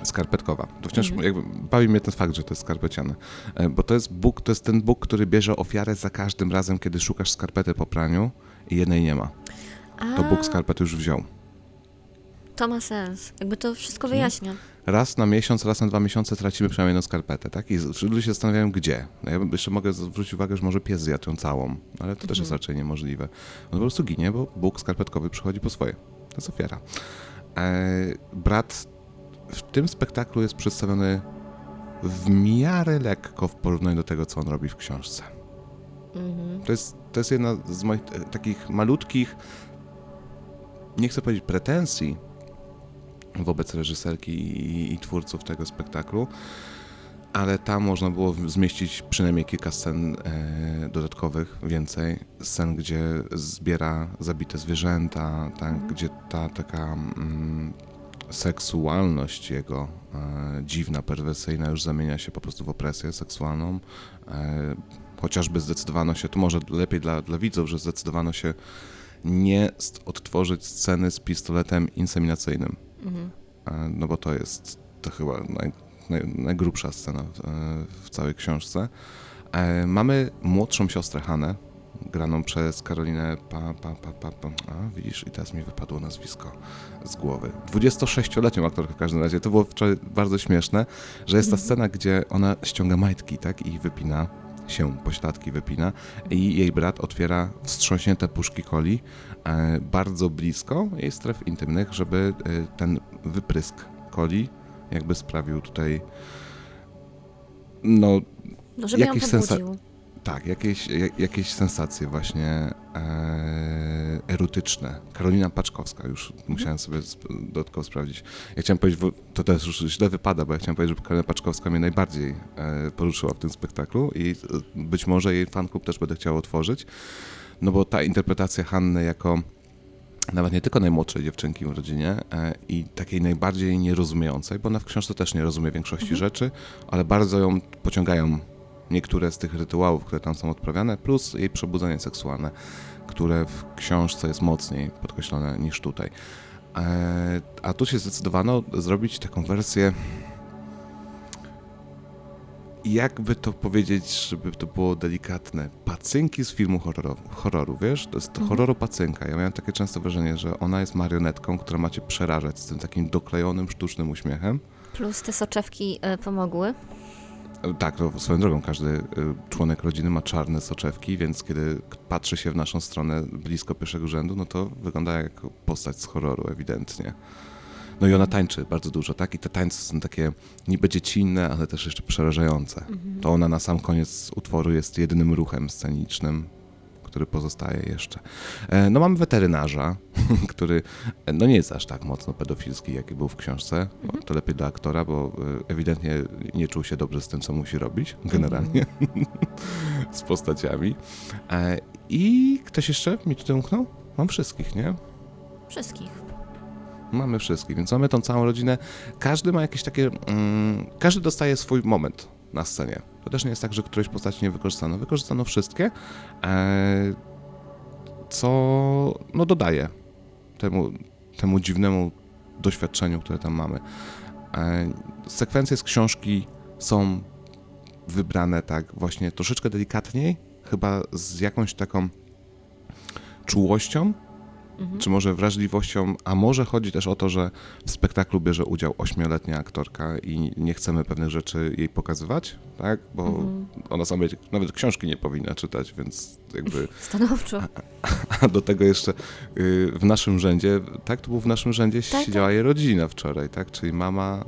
Skarpetkowa. To wciąż Mhm. jakby bawi mnie ten fakt, że to jest skarpeciane. E, Bo to jest Bóg, to jest ten Bóg, który bierze ofiarę za każdym razem, kiedy szukasz skarpety po praniu i jednej nie ma. To A, Bóg skarpety już wziął. To ma sens. Jakby to wszystko Mhm. wyjaśnia. Raz na miesiąc, raz na dwa miesiące tracimy przynajmniej jedną skarpetę, tak? I z- ludzie się zastanawiają, gdzie. No ja bym- jeszcze mogę zwrócić uwagę, że może pies zjadł ją całą, ale to też jest raczej niemożliwe. On po prostu ginie, bo Bóg skarpetkowy przychodzi po swoje. To jest ofiara. E, brat w tym spektaklu jest przedstawiony w miarę lekko w porównaniu do tego, co on robi w książce. Mhm. To jest, to jest jedna z moich e, takich malutkich, nie chcę powiedzieć pretensji wobec reżyserki i, i twórców tego spektaklu, ale tam można było zmieścić przynajmniej kilka scen e, dodatkowych, więcej. Scen, gdzie zbiera zabite zwierzęta, tak, gdzie ta taka mm, seksualność jego, e, dziwna, perwersyjna, już zamienia się po prostu w opresję seksualną. E, chociażby zdecydowano się, to może lepiej dla, dla widzów, że zdecydowano się nie odtworzyć sceny z pistoletem inseminacyjnym. E, no bo to jest to chyba naj, naj, najgrubsza scena w, e, w całej książce. E, mamy młodszą siostrę Hanę, graną przez Karolinę pa, pa, pa, pa, pa. A, widzisz, i teraz mi wypadło nazwisko z głowy. 26-letnią aktorkę w każdym razie. To było wczoraj bardzo śmieszne, że jest ta scena, gdzie ona ściąga majtki, tak, i wypina się, pośladki wypina i jej brat otwiera wstrząśnięte puszki coli e, bardzo blisko jej stref intymnych, żeby e, ten wyprysk coli jakby sprawił tutaj no No, żeby Jakiś sensa-. Tak, jakieś, jak, jakieś sensacje właśnie e, erotyczne. Karolina Paczkowska, już musiałem sobie dodatkowo sprawdzić. Ja chciałem powiedzieć, to też już źle wypada, bo ja chciałem powiedzieć, że Karolina Paczkowska mnie najbardziej e, poruszyła w tym spektaklu i e, być może jej fanklub też będę chciał otworzyć, no bo ta interpretacja Hanny jako nawet nie tylko najmłodszej dziewczynki w rodzinie e, i takiej najbardziej nierozumiejącej, bo ona w książce też nie rozumie większości rzeczy, ale bardzo ją pociągają niektóre z tych rytuałów, które tam są odprawiane, plus jej przebudzenie seksualne, które w książce jest mocniej podkreślone niż tutaj. E, A tu się zdecydowano zrobić taką wersję jakby to powiedzieć, żeby to było delikatne, pacynki z filmu horroru, horroru wiesz? To jest to horroru pacynka. Ja miałem takie często wrażenie, że ona jest marionetką, która ma cię przerażać z tym takim doklejonym, sztucznym uśmiechem. Plus te soczewki e, pomogły. Tak, to swoją drogą każdy y, członek rodziny ma czarne soczewki, więc kiedy patrzy się w naszą stronę blisko pierwszego rzędu, no to wygląda jak postać z horroru ewidentnie. No i ona tańczy bardzo dużo, tak? I te tańce są takie niby dziecinne, ale też jeszcze przerażające. To ona na sam koniec utworu jest jedynym ruchem scenicznym, który pozostaje jeszcze. E, No mamy weterynarza, który e, no nie jest aż tak mocno pedofilski, jaki był w książce. Bo To lepiej dla aktora, bo e, ewidentnie nie czuł się dobrze z tym, co musi robić, generalnie, z postaciami. I ktoś jeszcze mi tutaj umknął? Mam wszystkich, nie? Wszystkich. Mamy wszystkich, więc mamy tą całą rodzinę. Każdy ma jakieś takie. Mm, każdy dostaje swój moment na scenie. To też nie jest tak, że któreś postaci nie wykorzystano. Wykorzystano wszystkie, e, co no, dodaje temu, temu dziwnemu doświadczeniu, które tam mamy. E, sekwencje z książki są wybrane tak właśnie troszeczkę delikatniej, chyba z jakąś taką czułością, czy może wrażliwością, a może chodzi też o to, że w spektaklu bierze udział ośmioletnia aktorka i nie chcemy pewnych rzeczy jej pokazywać, tak? Bo ona sama nawet książki nie powinna czytać, więc jakby Stanowczo. a do tego jeszcze y, w naszym rzędzie, tak, to był w naszym rzędzie Tak, siedziała jej rodzina wczoraj, tak, czyli mama,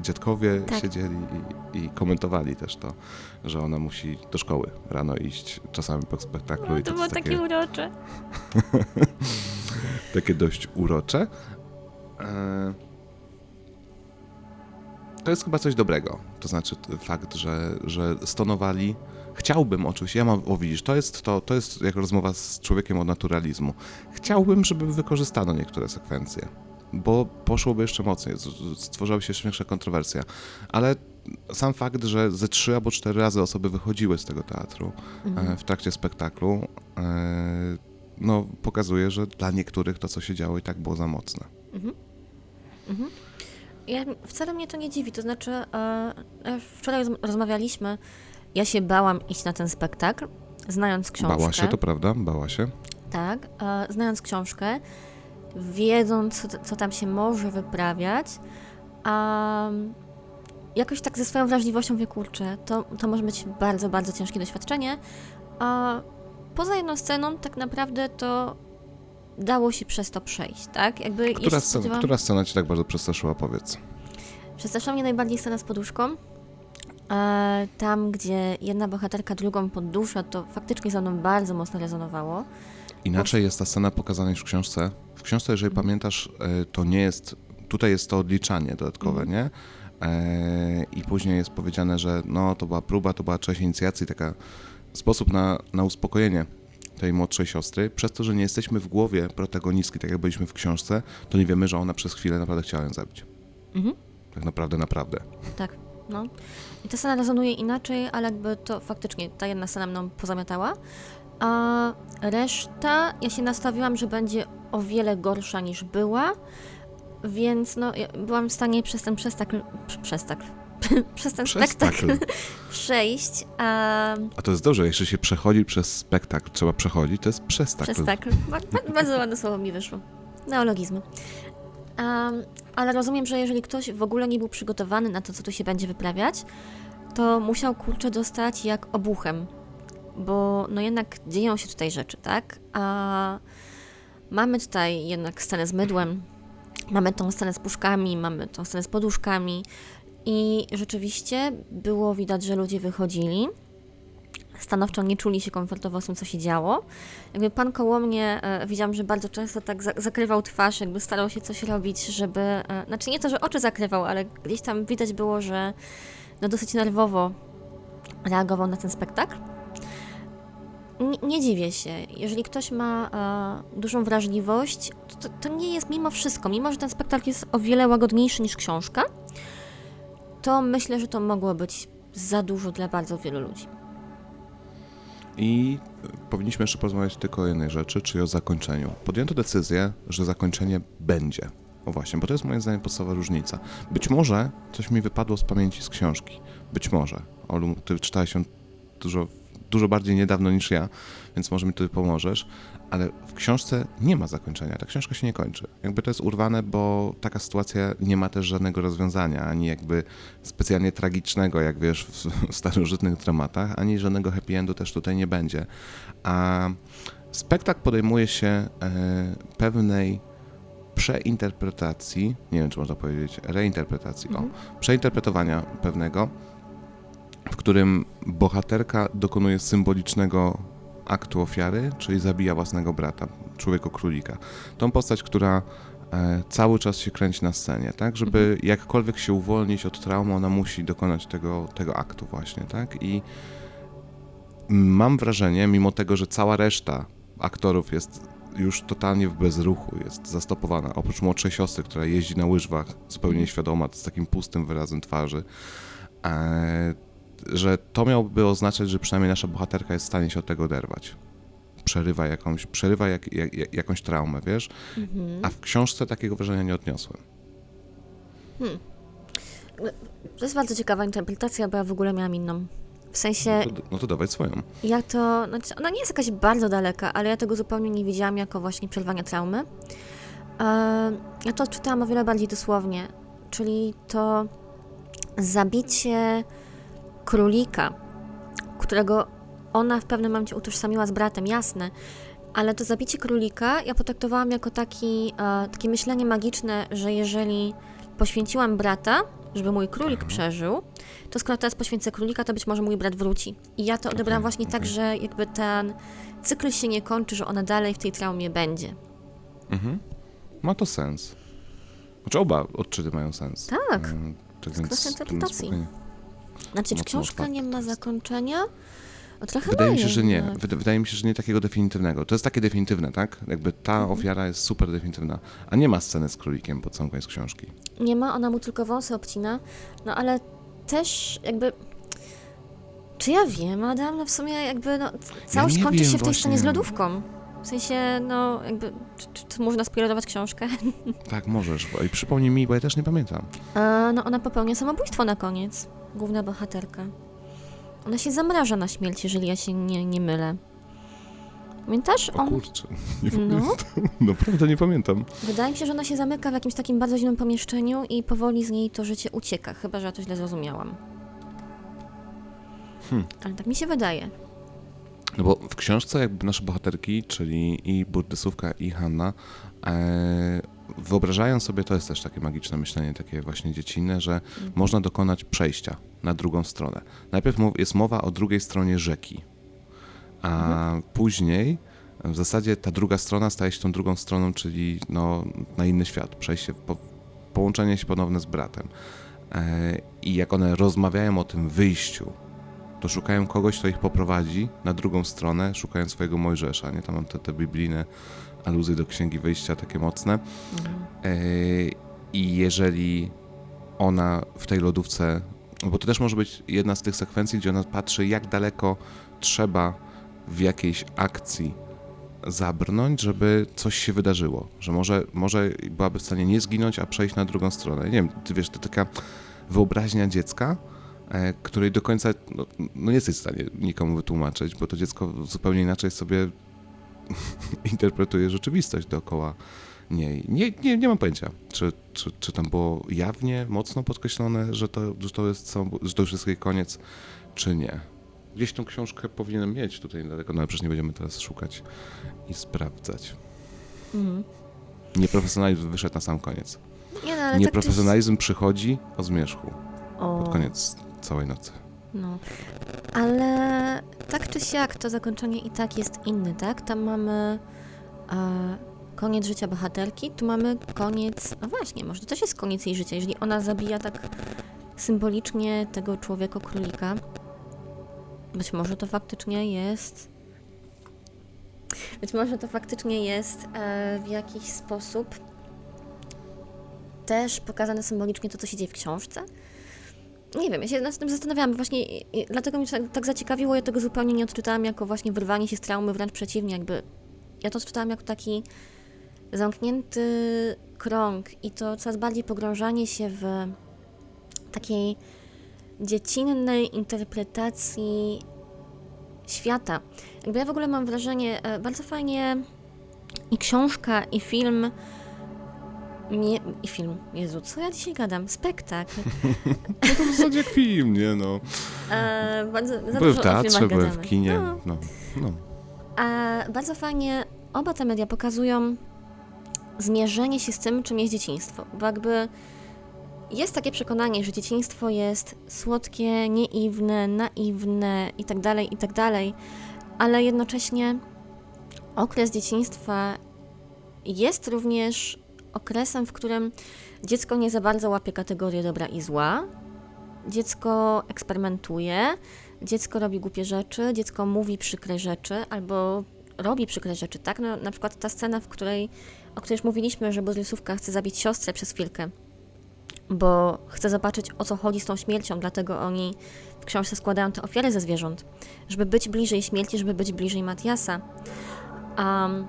dziadkowie Tak. siedzieli i, i komentowali też to, że ona musi do szkoły rano iść czasami po spektaklu i No, to to, było takie takie, urocze. takie dość urocze. E, to jest chyba coś dobrego, to znaczy fakt, że, że stonowali Chciałbym oczywiście, ja mam, o widzisz, to jest to, to jest jak rozmowa z człowiekiem od naturalizmu. Chciałbym, żeby wykorzystano niektóre sekwencje, bo poszłoby jeszcze mocniej, stworzyła się jeszcze większa kontrowersja. Ale sam fakt, że ze trzy albo cztery razy osoby wychodziły z tego teatru e, w trakcie spektaklu, e, no pokazuje, że dla niektórych to, co się działo i tak było za mocne. Ja, wcale mnie to nie dziwi, to znaczy e, e, wczoraj roz, rozmawialiśmy, ja się bałam iść na ten spektakl, znając książkę. Bała się, to prawda? Bała się. Tak, e, znając książkę, wiedząc, co, co tam się może wyprawiać, a jakoś tak ze swoją wrażliwością mówię, kurczę, to, to może być bardzo, bardzo ciężkie doświadczenie, a poza jedną sceną tak naprawdę to dało się przez to przejść, tak? Jakby Która, scena, spodziewałam- która scena cię tak bardzo przestraszyła, powiedz? Przestraszyła mnie najbardziej scena z poduszką. E, tam, gdzie jedna bohaterka drugą poddusza, to faktycznie ze mną bardzo mocno rezonowało. Inaczej jest ta scena pokazana niż w książce. W książce, jeżeli pamiętasz, e, to nie jest. Tutaj jest to odliczanie dodatkowe, nie? E, I później jest powiedziane, że no to była próba, to była część inicjacji, taka sposób na, na uspokojenie tej młodszej siostry. Przez to, że nie jesteśmy w głowie protagonistki, tak jak byliśmy w książce, to nie wiemy, że ona przez chwilę naprawdę chciała ją zabić. Mhm. Tak naprawdę, naprawdę. Tak, no. I ta scena rezonuje inaczej, ale jakby to faktycznie ta jedna scena mną pozamiatała. A reszta, ja się nastawiłam, że będzie o wiele gorsza niż była, więc no, ja byłam w stanie przez ten przestakl, prze- przestakl, przez ten Przestakl. spektakl przejść, a A to jest dobrze, jeśli się przechodzi przez spektakl, trzeba przechodzić, to jest przestakl. Przestakl. Ba- ba- Bardzo ładne słowo mi wyszło. Neologizmy. Um, ale rozumiem, że jeżeli ktoś w ogóle nie był przygotowany na to, co tu się będzie wyprawiać, to musiał kurczę dostać jak obuchem. Bo no jednak dzieją się tutaj rzeczy, tak? A mamy tutaj jednak scenę z mydłem, mamy tą scenę z puszkami, mamy tą scenę z poduszkami i rzeczywiście było widać, że ludzie wychodzili stanowczo nie czuli się komfortowo z tym, co się działo. Jakby pan koło mnie, e, widziałam, że bardzo często tak za zakrywał twarz, jakby starał się coś robić, żeby, e, znaczy nie to, że oczy zakrywał, ale gdzieś tam widać było, że no dosyć nerwowo reagował na ten spektakl. Nie, nie dziwię się. Jeżeli ktoś ma e, dużą wrażliwość, to, to nie jest mimo wszystko, mimo że ten spektakl jest o wiele łagodniejszy niż książka, to myślę, że to mogło być za dużo dla bardzo wielu ludzi. I powinniśmy jeszcze porozmawiać tylko o jednej rzeczy, czyli o zakończeniu. Podjęto decyzję, że zakończenie będzie. O właśnie, bo to jest moim zdaniem podstawowa różnica. Być może coś mi wypadło z pamięci z książki. Być może. Olu, ty czytałeś ją dużo, dużo bardziej niedawno niż ja, więc może mi tutaj pomożesz, ale w książce nie ma zakończenia. Ta książka się nie kończy. Jakby to jest urwane, bo taka sytuacja nie ma też żadnego rozwiązania, ani jakby specjalnie tragicznego, jak wiesz, w starożytnych dramatach, ani żadnego happy endu też tutaj nie będzie. A spektakl podejmuje się e, pewnej przeinterpretacji, nie wiem czy można powiedzieć, reinterpretacji, o, przeinterpretowania pewnego, w którym bohaterka dokonuje symbolicznego aktu ofiary, czyli zabija własnego brata, człowieka królika. Tą postać, która e, cały czas się kręci na scenie, tak? Żeby jakkolwiek się uwolnić od traumy, ona musi dokonać tego, tego aktu właśnie, tak? I mam wrażenie, mimo tego, że cała reszta aktorów jest już totalnie w bezruchu, jest zastopowana, oprócz młodszej siostry, która jeździ na łyżwach, zupełnie nieświadoma, z takim pustym wyrazem twarzy, e, że to miałoby oznaczać, że przynajmniej nasza bohaterka jest w stanie się od tego oderwać. Przerywa jakąś, przerywa jak, jak, jak, jakąś traumę, wiesz? A w książce takiego wrażenia nie odniosłem. To jest bardzo ciekawa interpretacja, bo ja w ogóle miałam inną. W sensie, No to, no to dawaj swoją. ja to, znaczy ona nie jest jakaś bardzo daleka, ale ja tego zupełnie nie widziałam jako właśnie przerwanie traumy. Ja to odczytałam o wiele bardziej dosłownie, czyli to zabicie królika, którego ona w pewnym momencie utożsamiła z bratem, jasne, ale to zabicie królika ja potraktowałam jako taki, e, takie myślenie magiczne, że jeżeli poświęciłam brata, żeby mój królik przeżył, to skoro teraz poświęcę królika, to być może mój brat wróci. I ja to odebrałam właśnie tak, że jakby ten cykl się nie kończy, że ona dalej w tej traumie będzie. Ma to sens. Znaczy oba odczyty mają sens. Tak. Mm, Tak więc, interpretacji. Znaczy, czy Mocno książka nie ma zakończenia? O, trochę Wydaje ma mi się, że nie. Wyda- Wydaje mi się, że nie takiego definitywnego. To jest takie definitywne, tak? Jakby ta Mhm. ofiara jest super definitywna, a nie ma sceny z królikiem pod sam koniec książki. Nie ma, ona mu tylko wąsy obcina, no ale też jakby... Czy ja wiem, Adam? No w sumie jakby no, całość nie kończy wiem się w tej scenie z właśnie. lodówką. W sensie, no jakby, czy, czy, czy można spoilerować książkę? Tak, możesz. I przypomnij mi, bo ja też nie pamiętam. E, no ona popełnia samobójstwo na koniec, główna bohaterka. Ona się zamraża na śmierć, jeżeli ja się nie, nie mylę. Pamiętasz? O On, kurczę, nie No. pamiętam. Naprawdę nie pamiętam. Wydaje mi się, że ona się zamyka w jakimś takim bardzo zimnym pomieszczeniu i powoli z niej to życie ucieka, chyba że ja to źle zrozumiałam. Hmm. Ale tak mi się wydaje. No bo w książce jakby nasze bohaterki, czyli i Burdysówka i Hanna, e, wyobrażają sobie, to jest też takie magiczne myślenie, takie właśnie dziecinne, że można dokonać przejścia na drugą stronę. Najpierw jest mowa o drugiej stronie rzeki, a później w zasadzie ta druga strona staje się tą drugą stroną, czyli no, na inny świat, przejście, po, połączenie się ponowne z bratem. E, I jak one rozmawiają o tym wyjściu, to szukają kogoś, kto ich poprowadzi na drugą stronę, szukają swojego Mojżesza, nie? Tam mam te, te biblijne aluzje do Księgi Wyjścia, takie mocne. E, I jeżeli ona w tej lodówce, bo to też może być jedna z tych sekwencji, gdzie ona patrzy, jak daleko trzeba w jakiejś akcji zabrnąć, żeby coś się wydarzyło, że może, może byłaby w stanie nie zginąć, a przejść na drugą stronę. Nie wiem, ty wiesz, to taka wyobraźnia dziecka, której do końca no, no nie jesteś w stanie nikomu wytłumaczyć, bo to dziecko zupełnie inaczej sobie interpretuje rzeczywistość dookoła niej. Nie, nie, nie mam pojęcia, czy, czy, czy tam było jawnie, mocno podkreślone, że to, że to jest że to już jest jej koniec, czy nie. Gdzieś tą książkę powinienem mieć tutaj niedaleko, no ale przecież nie będziemy teraz szukać i sprawdzać. Mhm. Nieprofesjonalizm wyszedł na sam koniec. Nie, no, ale tak Nieprofesjonalizm przychodzi o zmierzchu o, pod koniec całej nocy. No. Ale tak czy siak to zakończenie i tak jest inny, tak? Tam mamy e, koniec życia bohaterki, tu mamy koniec, no właśnie, może to też jest koniec jej życia, jeżeli ona zabija tak symbolicznie tego człowieka królika. Być może to faktycznie jest. Być może to faktycznie jest e, w jakiś sposób też pokazane symbolicznie to, co się dzieje w książce. Nie wiem, ja się nad tym zastanawiałam, właśnie dlatego mnie tak, tak zaciekawiło, ja tego zupełnie nie odczytałam jako właśnie wyrwanie się z traumy, wręcz przeciwnie, jakby ja to odczytałam jako taki zamknięty krąg i to coraz bardziej pogrążanie się w takiej dziecinnej interpretacji świata. Jakby ja w ogóle mam wrażenie, e, bardzo fajnie i książka, i film, nie, i film, Jezu, co ja dzisiaj gadam? Spektakl. No to w zasadzie jak film, nie no. E, bardzo, za Były w teatrze, były w kinie, No. no, no. A bardzo fajnie oba te media pokazują zmierzenie się z tym, czym jest dzieciństwo. Bo jakby jest takie przekonanie, że dzieciństwo jest słodkie, nieiwne, naiwne itd., itd., ale jednocześnie okres dzieciństwa jest również okresem, w którym dziecko nie za bardzo łapie kategorię dobra i zła. Dziecko eksperymentuje, dziecko robi głupie rzeczy, dziecko mówi przykre rzeczy albo robi przykre rzeczy, tak? No, na przykład ta scena, w której, o której już mówiliśmy, że Bozlysówka chce zabić siostrę przez chwilkę, bo chce zobaczyć o co chodzi z tą śmiercią, dlatego oni w książce składają te ofiary ze zwierząt, żeby być bliżej śmierci, żeby być bliżej Matiasa. Um,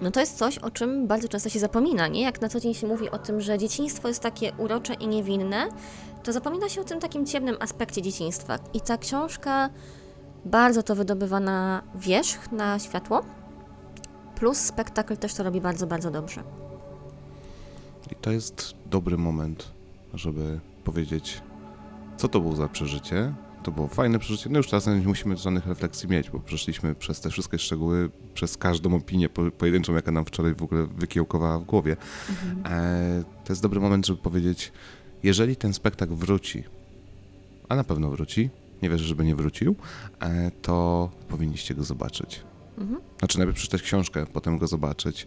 no to jest coś, o czym bardzo często się zapomina, nie? Jak na co dzień się mówi o tym, że dzieciństwo jest takie urocze i niewinne, to zapomina się o tym takim ciemnym aspekcie dzieciństwa. I ta książka bardzo to wydobywa na wierzch, na światło, plus spektakl też to robi bardzo, bardzo dobrze. I to jest dobry moment, żeby powiedzieć, co to było za przeżycie. To było fajne przeżycie. No już czasem nie musimy żadnych refleksji mieć, bo przeszliśmy przez te wszystkie szczegóły, przez każdą opinię po, pojedynczą, jaka nam wczoraj w ogóle wykiełkowała w głowie. E, to jest dobry moment, żeby powiedzieć, jeżeli ten spektakl wróci, a na pewno wróci, nie wierzę, żeby nie wrócił, e, to powinniście go zobaczyć. Mhm. Znaczy najpierw przeczytać książkę, potem go zobaczyć.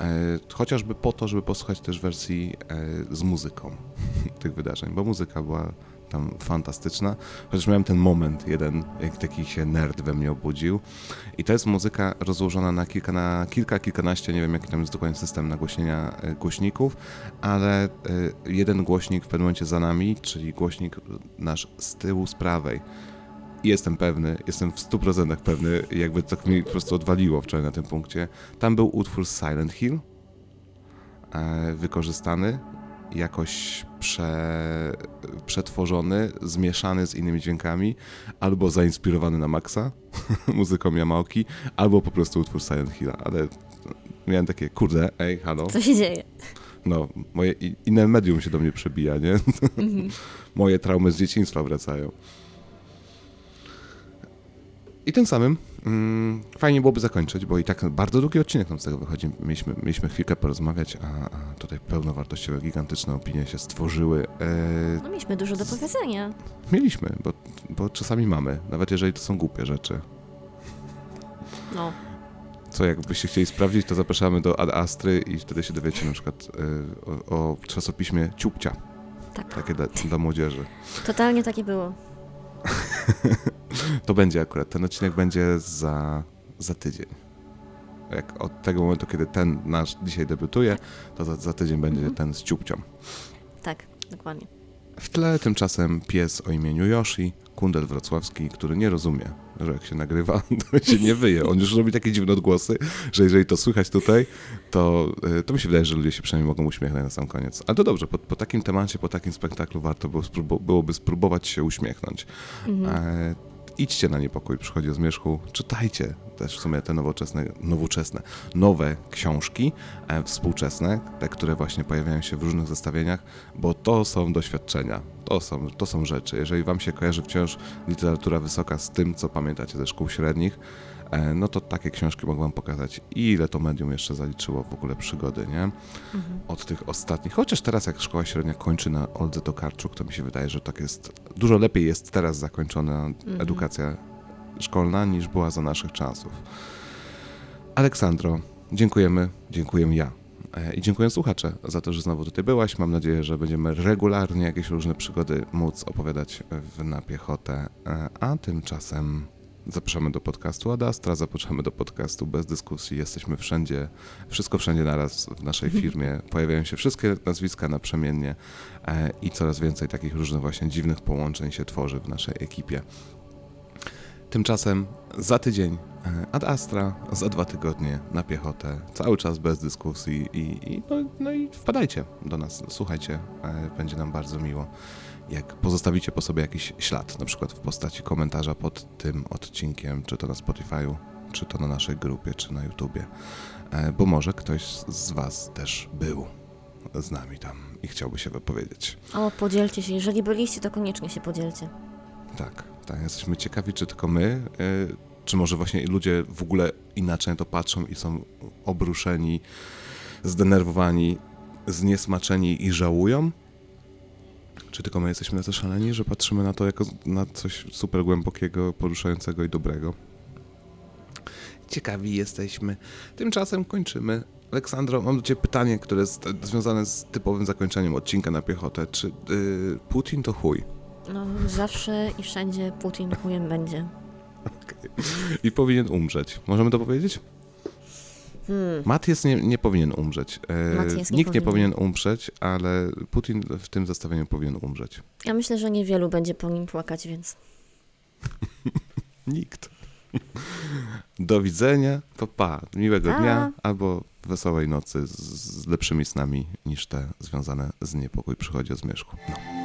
E, chociażby po to, żeby posłuchać też wersji e, z muzyką tych wydarzeń, bo muzyka była tam fantastyczna. Chociaż miałem ten moment jeden, jak taki się nerd we mnie obudził. I to jest muzyka rozłożona na kilka, na kilka, kilkanaście, nie wiem jaki tam jest dokładnie system nagłośnienia e, głośników, ale e, jeden głośnik w pewnym momencie za nami, czyli głośnik nasz z tyłu, z prawej. Jestem pewny, jestem w 100% pewny, jakby tak mi po prostu odwaliło wczoraj na tym punkcie. Tam był utwór Silent Hill, e, wykorzystany, jakoś prze, przetworzony, zmieszany z innymi dźwiękami, albo zainspirowany na maksa muzyką Yamaoki, albo po prostu utwór Silent Hilla, ale miałem takie, kurde, ej, halo. Co się dzieje? No, moje inne medium się do mnie przebija, nie? moje traumy z dzieciństwa wracają. I tym samym fajnie byłoby zakończyć, bo i tak bardzo długi odcinek nam z tego wychodzi. Mieliśmy, mieliśmy chwilkę porozmawiać, a, a tutaj pełnowartościowe, gigantyczne opinie się stworzyły. E, No mieliśmy dużo do powiedzenia. mieliśmy, bo, bo czasami mamy, nawet jeżeli to są głupie rzeczy. No. Co jakbyście chcieli sprawdzić, to zapraszamy do Ad Astry i wtedy się dowiecie na przykład e, o, o czasopiśmie Ciupcia. Tak. Takie dla, dla młodzieży. Totalnie takie było. To będzie akurat, ten odcinek będzie za, za tydzień. Jak od tego momentu, kiedy ten nasz dzisiaj debiutuje, to za, za tydzień będzie ten z ciupcią. Tak, dokładnie. W tle tymczasem pies o imieniu Yoshi, kundel wrocławski, który nie rozumie, że jak się nagrywa, to się nie wyje. On już robi takie dziwne odgłosy, że jeżeli to słychać tutaj, to, y, to mi się wydaje, że ludzie się przynajmniej mogą uśmiechnąć na sam koniec. Ale to dobrze, po, po takim temacie, po takim spektaklu warto było spróbu- byłoby spróbować się uśmiechnąć. E, idźcie na niepokój, przychodzi o zmierzchu, czytajcie też w sumie te nowoczesne, nowoczesne, nowe książki, e, współczesne, te, które właśnie pojawiają się w różnych zestawieniach, bo to są doświadczenia, to są, to są rzeczy. Jeżeli wam się kojarzy wciąż literatura wysoka z tym, co pamiętacie ze szkół średnich, no to takie książki mogę wam pokazać. I ile to medium jeszcze zaliczyło w ogóle przygody, nie? Od tych ostatnich. Chociaż teraz jak szkoła średnia kończy na Oldze Tokarczuk, to mi się wydaje, że tak jest, dużo lepiej jest teraz zakończona edukacja szkolna niż była za naszych czasów. Aleksandro, dziękujemy, dziękuję ja. E, I dziękuję słuchacze za to, że znowu tutaj byłaś. Mam nadzieję, że będziemy regularnie jakieś różne przygody móc opowiadać w, na piechotę. E, A tymczasem zapraszamy do podcastu Ad Astra, zapraszamy do podcastu Bez Dyskusji. Jesteśmy wszędzie, wszystko wszędzie naraz w naszej firmie. Pojawiają się wszystkie nazwiska naprzemiennie e, i coraz więcej takich różnych właśnie dziwnych połączeń się tworzy w naszej ekipie. Tymczasem za tydzień e, Ad Astra, za dwa tygodnie na piechotę, cały czas bez dyskusji i, i, no, no i wpadajcie do nas, słuchajcie, e, będzie nam bardzo miło, jak pozostawicie po sobie jakiś ślad, na przykład w postaci komentarza pod tym odcinkiem, czy to na Spotify'u, czy to na naszej grupie, czy na YouTubie, E, bo może ktoś z Was też był z nami tam i chciałby się wypowiedzieć. O, podzielcie się. Jeżeli byliście, to koniecznie się podzielcie. Tak, tak. Jesteśmy ciekawi, czy tylko my, y, czy może właśnie ludzie w ogóle inaczej na to patrzą i są obruszeni, zdenerwowani, zniesmaczeni i żałują? Czy tylko my jesteśmy tacy szaleni, że patrzymy na to jako na coś super głębokiego, poruszającego i dobrego? Ciekawi jesteśmy. Tymczasem kończymy. Aleksandro, mam do Ciebie pytanie, które jest związane z typowym zakończeniem odcinka na piechotę. Czy y, Putin to chuj? No, zawsze i wszędzie Putin chujem będzie. I powinien umrzeć. Możemy to powiedzieć? Hmm. Matt nie, nie powinien umrzeć. E, Matthias nie nikt nie powinien. powinien umrzeć, ale Putin w tym zestawieniu powinien umrzeć. Ja myślę, że niewielu będzie po nim płakać, więc Nikt. Do widzenia, to pa. Miłego Pa. dnia albo wesołej nocy z, z lepszymi snami niż te związane z niepokój przychodzi o zmierzchu. No.